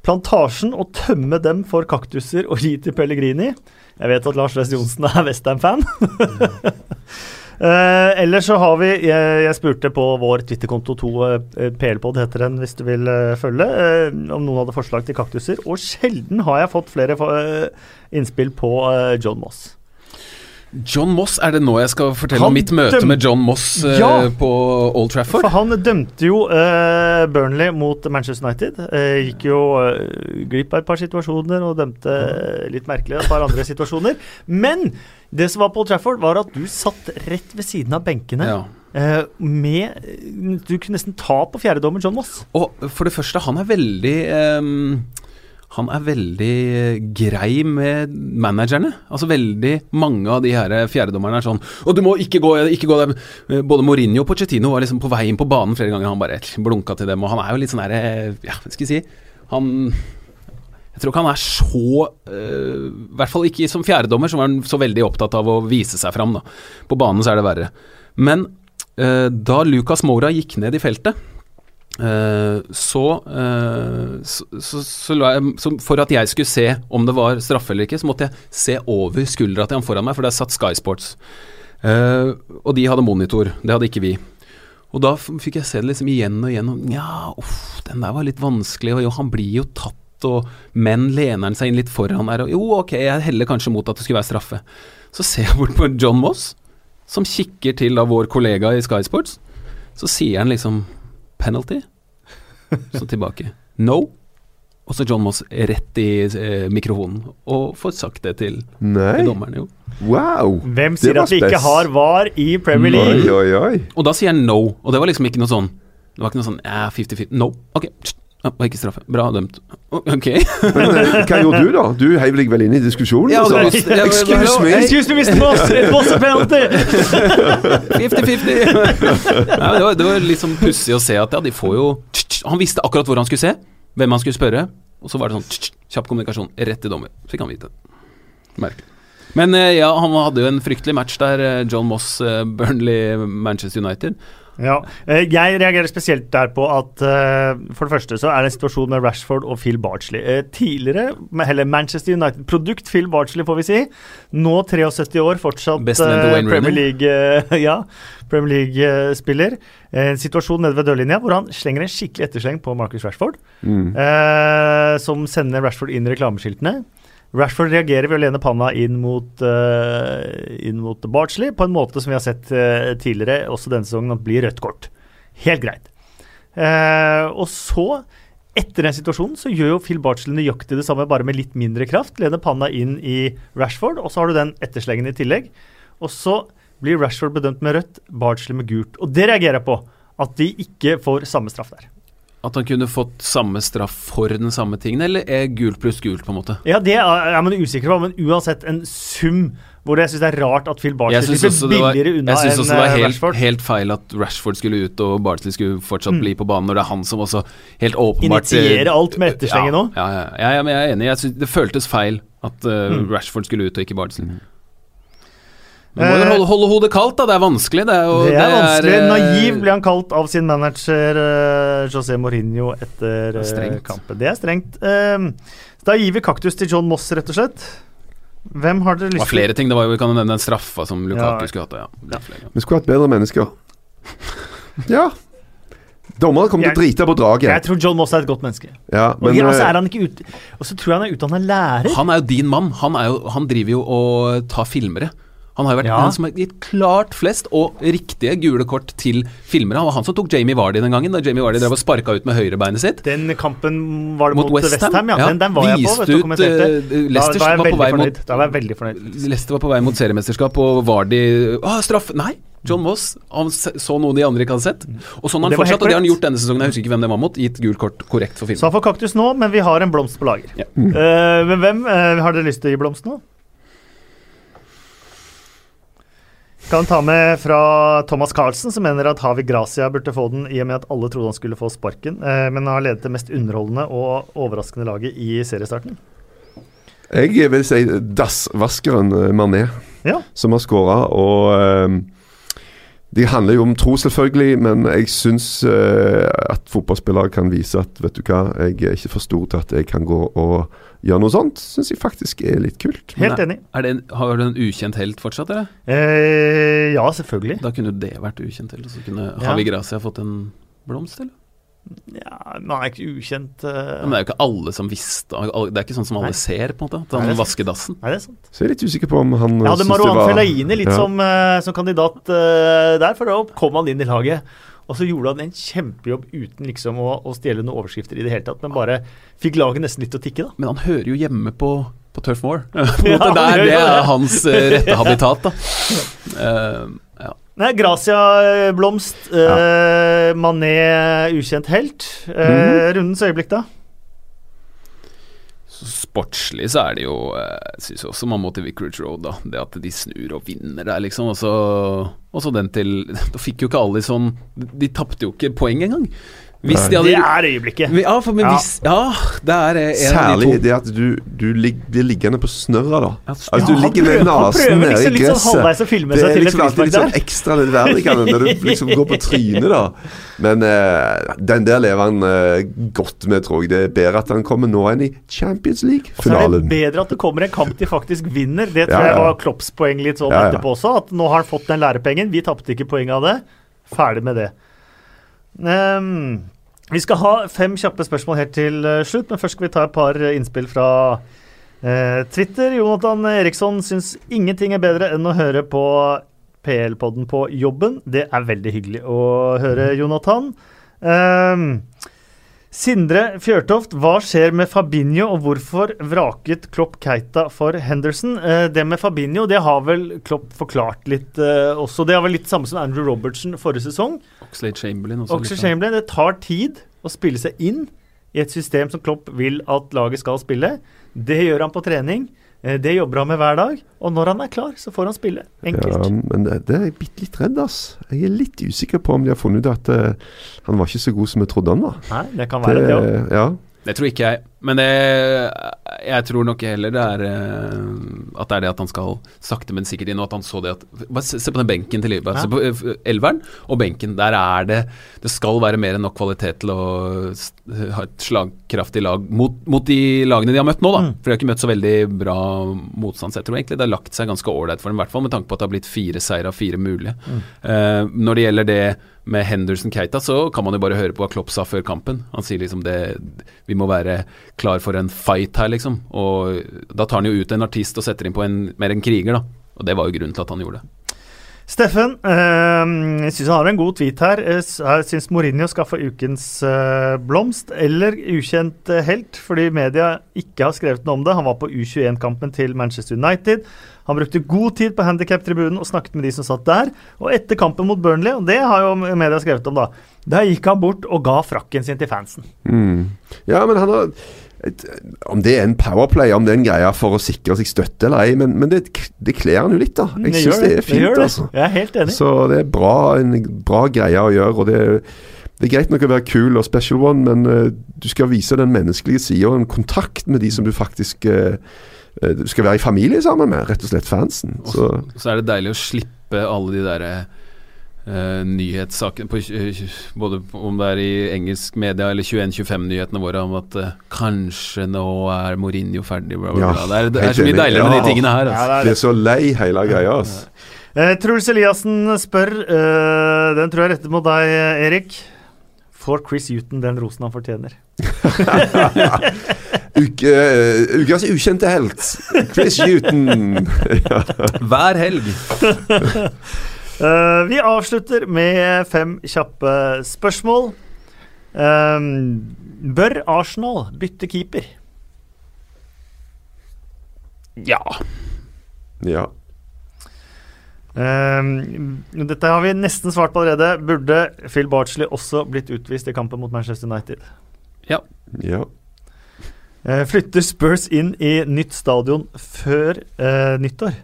Plantasjen og tømme dem for kaktuser og gi til Pellegrini. Jeg vet at Lars West Johnsen er Westham-fan. Uh, ellers så har vi Jeg, jeg spurte på vår Twitter-konto 2 uh, PL-pod heter den, hvis du vil uh, følge, uh, om noen hadde forslag til kaktuser. Og sjelden har jeg fått flere innspill på John Moss. John Moss, er det nå jeg skal fortelle Han om mitt møte med John Moss uh, Ja. på Old Trafford? For han dømte jo uh, Burnley mot Manchester United. Uh, gikk jo glipp av et par situasjoner og dømte litt merkelig et par andre situasjoner. Men det som var på Old Trafford, var at du satt rett ved siden av benkene. Ja. med Du kunne nesten ta på fjerdedommer John Moss. Og for det første, han er veldig ehm, Han er veldig grei med managerne. Altså veldig mange av de her fjerdedommerne er sånn Og du må ikke gå, ikke gå der. Både Mourinho og Pochettino var liksom på vei inn på banen flere ganger. Han bare blunka til dem. Og han er jo litt sånn derre Ja, hva skal jeg si Han Jeg tror ikke han er så øh, I hvert fall ikke som fjerdedommer, som er så veldig opptatt av å vise seg fram. Da. På banen så er det verre. Men øh, da Lucas Moura gikk ned i feltet Eh, så, eh, så, så, så, så For at jeg skulle se om det var straffe eller ikke, så måtte jeg se over skuldra til han foran meg, for der satt Sky Sports. Eh, og de hadde monitor, det hadde ikke vi. Og da fikk jeg se det liksom igjen og igjen. Og ja, uff, den der var litt vanskelig, og jo, han blir jo tatt, og Men lener han seg inn litt foran der, og jo, ok, jeg heller kanskje mot at det skulle være straffe. Så ser jeg bort på John Moss, som kikker til da vår kollega i Sky Sports. Så sier han liksom penalty. Så tilbake. No. Og så John Moss rett i eh, mikrofonen, og får sagt det til, Nei. til dommeren. Jo. Wow. Hvem Det sier var at vi ikke har VAR i Premier League? oi, oi. Og da sier han no, og det var liksom ikke noe sånn Det var ikke noe sånn ja, 50-50. No. Ok. Ja, var ikke straffe. Bra dømt. Ok. Men eh, hva gjorde du, da? Du heiv deg vel inn i diskusjonen? Ja, det sa, var- Excuse me. Excuse me, Mr. Moss! was a penalty! 50-50! Nei, men det, var, det var litt sånn pussig å se at ja, de får jo Han visste akkurat hvor han skulle se, hvem han skulle spørre, og så var det sånn kjapp kommunikasjon rett til dommer. Fikk han vite. Merkelig. Men eh, ja, han hadde jo en fryktelig match der, eh, John Moss, eh, Burnley, Manchester United. Ja, eh, Jeg reagerer spesielt der på at eh, for det første så er det en situasjon med Rashford og Phil Barchley. Eh, Tidligere, heller eller Manchester United-produkt Phil Barchley, får vi si. Nå 73 år, fortsatt Premier League-spiller. ja, League-spiller. En situasjon nede ved dørlinja hvor han slenger en skikkelig ettersleng på Marcus Rashford, Mm. eh, som sender Rashford inn reklameskiltene. Rashford reagerer ved å lene panna inn mot, uh, inn mot Barchley på en måte som vi har sett uh, tidligere, også denne sesongen, at blir rødt kort. Helt greit. Uh, og så, etter den situasjonen, så gjør jo Phil Barchley nøyaktig det samme, bare med litt mindre kraft. Lener panna inn i Rashford, og så har du den etterslengen i tillegg. Og så blir Rashford bedømt med rødt, Barchley med gult. Og det reagerer jeg på. At de ikke får samme straff der. At han kunne fått samme straff for den samme tingen, eller er gult pluss gult, på en måte? Ja, det er er man usikker på, men uansett en sum hvor jeg syns det er rart at Phil Bartley blir syns slipper billigere unna jeg synes også det var eh, helt, Rashford. helt feil at Rashford skulle ut og Bartley skulle fortsatt Mm. bli på banen, når det er han som også helt åpenbart Initiere alt med etterslenget ja, nå. Ja, ja, ja, ja, men jeg er enig. Jeg synes det føltes feil at uh, Mm. Rashford skulle ut og ikke Bartley. Du må jo Eh, holde, holde hodet kaldt, da. Det er vanskelig. Det er, jo, det er vanskelig. Er, Naiv ble han kalt av sin manager eh, José Mourinho etter Det er eh, strengt. kampen. Det er strengt. Eh, da gir vi kaktus til John Moss, rett og slett. Hvem har dere Det lyst var flere ting. Det var jo, Vi kan nevne den straffa som Lukaku Ja. skulle hatt. Ja. Det. Vi skulle hatt bedre mennesker. Ja. Dommerne kommer til å drite på draget. Jeg tror John Moss er et godt menneske. Ja, men og så eh, er han ikke ut, og så tror jeg han er utdanna lærer. Han er jo din mann. Han, er jo, han driver jo og tar filmere. Han har jo vært Ja. den som har gitt klart flest og riktige gule kort til filmere. Han var han som tok Jamie Vardy den gangen, da Jamie Vardy drev og sparka ut med høyrebeinet sitt. Den kampen var det Mot mot, West Ham? Westham, ja. Ja, Den, den var jeg på, vet du, kommenterte. Da, Leicester da jeg var på mot- Da var jeg veldig fornøyd. Leicester var på vei mot seriemesterskap, og Vardy Å, straff! Nei! John Moss han så noe de andre ikke hadde sett. Og sånn har han fortsatt, og det har han gjort denne sesongen. Jeg husker ikke hvem det var mot. Gitt gult kort korrekt for Så film. han får kaktus nå, men vi har en blomst på lager. Ja. Uh, men hvem uh, har dere lyst til å gi blomst nå? Kan ta med fra Thomas Carlsen, som mener at Havi Gracia burde få den, i og med at alle trodde han skulle få sparken, eh, men har ledet det mest underholdende og overraskende laget i seriestarten. jeg vil si dassvaskeren eh, Mané, Ja. som har skåra, og eh, Det handler jo om tro, selvfølgelig, men jeg syns eh, at fotballspillere kan vise at vet du hva, jeg er ikke for stor til at jeg kan gå og gjøre noe sånt. Syns jeg faktisk er litt kult. Helt enig. Er det en, har du en ukjent helt fortsatt, eller? Eh, ja, selvfølgelig. Da kunne jo det vært ukjent helt. og Så kunne Ja. Havi Gracia fått en blomst, eller? Ja, Man er ikke ukjent. uh... Men det er jo ikke alle som visste Det er ikke sånn som alle Nei. ser, på en måte. At Nei, han sant. vasker dassen. Nei, det er sant. Så jeg er litt usikker på om han Jeg hadde syns det Marwan var- Fellaini litt Ja. som, uh, som kandidat uh, der, for da kom han inn i laget. Og så gjorde han en kjempejobb uten liksom å, å stjele noen overskrifter i det hele tatt, men bare fikk laget nesten litt til å tikke, da. Men han hører jo hjemme på, på Turf Moor. Ja, det er hans eh, rette habitat, da. Uh, ja. Nei, Gracia-blomst. blomst. Uh, Mané ukjent helt. Eh, Rundens øyeblikk, da? Så sportslig så er det jo eh, Jeg syns også man må til Vicarage Road, da. Det at de snur og vinner der, liksom. Og så, og så den til Da fikk jo ikke alle sånn De tapte jo ikke poeng engang. Hvis de hadde Det er øyeblikket. ja, for, men hvis, ja, det er eh, en Særlig av de to. det at du, du lig, blir liggende på snørra, da. Ja, Altså, du Ja, ligger med nesen nede i liksom sånn gresset. Det er liksom alltid litt sånn ekstra nødverdigende når du liksom går på trynet, da. Men uh, den der lever han uh, godt med, tror jeg. Det er bedre at han kommer nå enn i Champions League-finalen. det League-finalen. bedre at det kommer en kamp de faktisk vinner. Det tror Ja, ja. jeg var Klopps poeng litt sånn Ja, ja. etterpå også. At nå har han fått den lærepengen. Vi tapte ikke poeng av det. Ferdig med det. Ehm, vi skal ha fem kjappe spørsmål helt til eh, slutt, men først skal vi ta et par eh, innspill fra uh, Twitter. Jonathan Eriksson syns ingenting er bedre enn å høre på PL-podden på jobben. Det er veldig hyggelig å høre, Jonathan. Um, Sindre Fjørtoft, hva skjer med Fabinho, og hvorfor vraket Klopp Keita for Henderson? Det med Fabinho det har vel Klopp forklart litt også. Det er vel litt samme som Andrew Robertson forrige sesong. Oxlade Chamberlain også. Oxlade Chamberlain, det tar tid å spille seg inn i et system som Klopp vil at laget skal spille. Det gjør han på trening. Eh, Det jobber han med hver dag. Og når han er klar, så får han spille. Enkelt. Ja, men det, det er jeg bitte litt redd, ass. Jeg er litt usikker på om de har funnet ut at uh, han var ikke så god som jeg trodde han var. Nei, det kan være det. Det, ja. Det tror ikke jeg. Men det, jeg tror nok heller det er eh, at det er det at han skal sakte, men sikkert inn, og at han så det at Bare se, på den benken til Liverpool. Se på eh, elveren og benken. Der er det Det skal være mer enn nok kvalitet til å ha et slagkraftig lag mot, mot de lagene de har møtt nå, da. Mm. For de har ikke møtt så veldig bra motstand. Så jeg tror egentlig det har lagt seg ganske ålreit for dem, i hvert fall med tanke på at det har blitt fire seire av fire mulige. Mm. Uh, når det gjelder det med Henderson Keita, så kan man jo bare høre på hva Klopp sa før kampen. Han sier liksom det Vi må være klar for en fight her, liksom. Og da tar han jo ut en artist og setter inn på en, mer en kriger, da. Og det var jo grunnen til at han gjorde det. Steffen, eh, jeg syns han har en god tweet her. Eh, Jeg syns Mourinho skal få ukens eh, blomst, eller ukjent eh, helt, fordi media ikke har skrevet noe om det. Han var på U21-kampen til Manchester United. Han brukte god tid på handikap-tribunen og snakket med de som satt der. Og etter kampen mot Burnley, og det har jo media skrevet om, da, der gikk han bort og ga frakken sin til fansen. Mm. ja, men han har Om det er en powerplay, om det er en greie for å sikre seg støtte eller ei, men, men det, det kler han jo litt, da. Jeg Det syns det er fint, det. altså. Jeg er helt enig. Så det er bra, en bra greie å gjøre. og det er det er greit nok å være kul og special one, men uh, du skal vise den menneskelige sida og en kontakt med de som du faktisk uh, du skal være i familie sammen med, rett og slett fansen. Så Så er det deilig å slippe alle de derre eh, nyhetssaken, på, uh, Både om det er i engelsk media eller 21-25-nyhetene våre om at uh, kanskje nå er Mourinho ferdig, bla, bla, Ja, bla. Det er, det er så mye deiligere med de tingene her. Ja, Altså. det er det det. så lei hele greia. Eh, Truls Eliassen spør, eh, den tror jeg retter mot deg, Erik. Får Chris Huton den rosen han fortjener? Uke, ukas ukjente helt, Chris Huton. Hver helg. Eh, vi avslutter med fem kjappe spørsmål. Uh, bør Arsenal bytte keeper? Ja. ja. Uh, dette har vi nesten svart på allerede. Burde Phil Barchley også blitt utvist i kampen mot Manchester United? ja. Eh, flytter Spurs inn i nytt stadion før nyttår?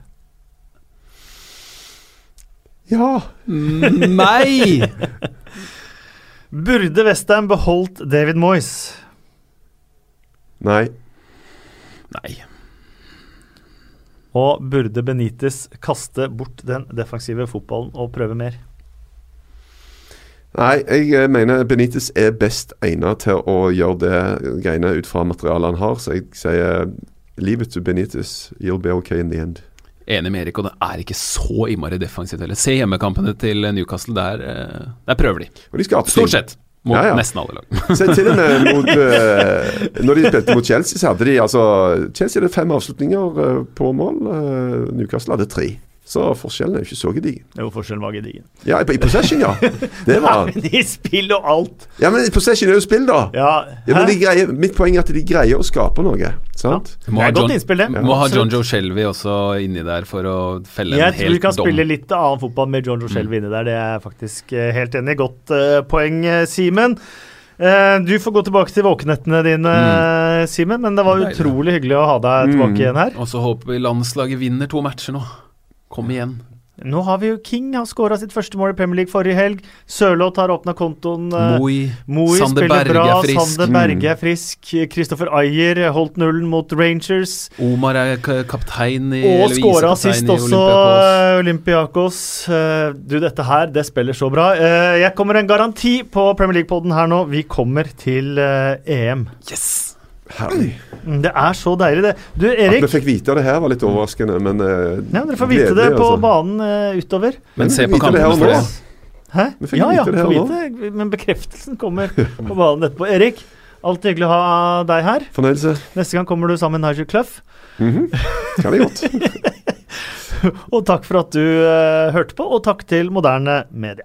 Ja. Nei! Burde Westham beholdt David Moyes? Nei. Nei. Og burde Benitez kaste bort den defensive fotballen og prøve mer? Nei, jeg eh, mener Benitez er best egnet til å gjøre det greiene ut fra materialet han har, så jeg sier livet til Benitez. You'll be okay in the end. Enig med Erik, og det er ikke så innmari defensivt heller. Se hjemmekampene til Newcastle, der, eh, der prøver de. Og de Stort sett. Mot Ja, ja. nesten alle lag. Se til og med mot uh, Når de spilte mot Chelsea, så hadde de altså Chelsea hadde fem avslutninger uh, på mål. Uh, Newcastle hadde tre. Så forskjellen er jo ikke så gedigen. Jo, forskjellen var gedigen. Ja, i, i possession, ja. Det var Men i spill og alt! Ja, men possession er jo spill, da. Ja, Ja, men de greier, mitt poeng er at de greier å skape noe. Sant? Må Det ha John- innspill, det. Må ha John. Joe Shelby også inni der for å felle Jeg en tror vi kan dom. spille litt annen fotball med John Joe Shelby inni der. Det er jeg faktisk eh, helt enig i. Godt uh, poeng, eh, Simen. Uh, du får gå tilbake til våkenettene dine, mm. Simen, men det var utrolig hyggelig å ha deg tilbake Mm. igjen her. Og så håper vi landslaget vinner to matcher nå. Kom igjen. Nå har vi jo King, har skåra sitt første mål i Premier League forrige helg. Sørloth har åpna kontoen. eh, Moi, Moi Sander Berge bra, er frisk. Sander Berge er frisk. Kristoffer Ayer holdt nullen mot Rangers. Omar er kaptein i Og skåra sist i også, Olympiakos. eh. Eh, Du, dette her, det spiller så bra. Jeg kommer en garanti på Premier League-poden her nå. Vi kommer til EM. Yes! Herlig. Mm, Det er så deilig, det. Du, Erik At vi fikk vite det her, var litt overraskende, men uh, Ja, dere får vite det på altså. banen uh, utover. Men se på kampene nå. for det. Hæ? Vi fikk Ja, ja, vite det her nå. vite. Men bekreftelsen kommer på banen etterpå. Erik, alltid hyggelig å ha deg her. Fornøyelse. Neste gang kommer du sammen med Nigel Clough. Det Kan det godt. Og takk for at du uh, hørte på, og takk til Moderne Media.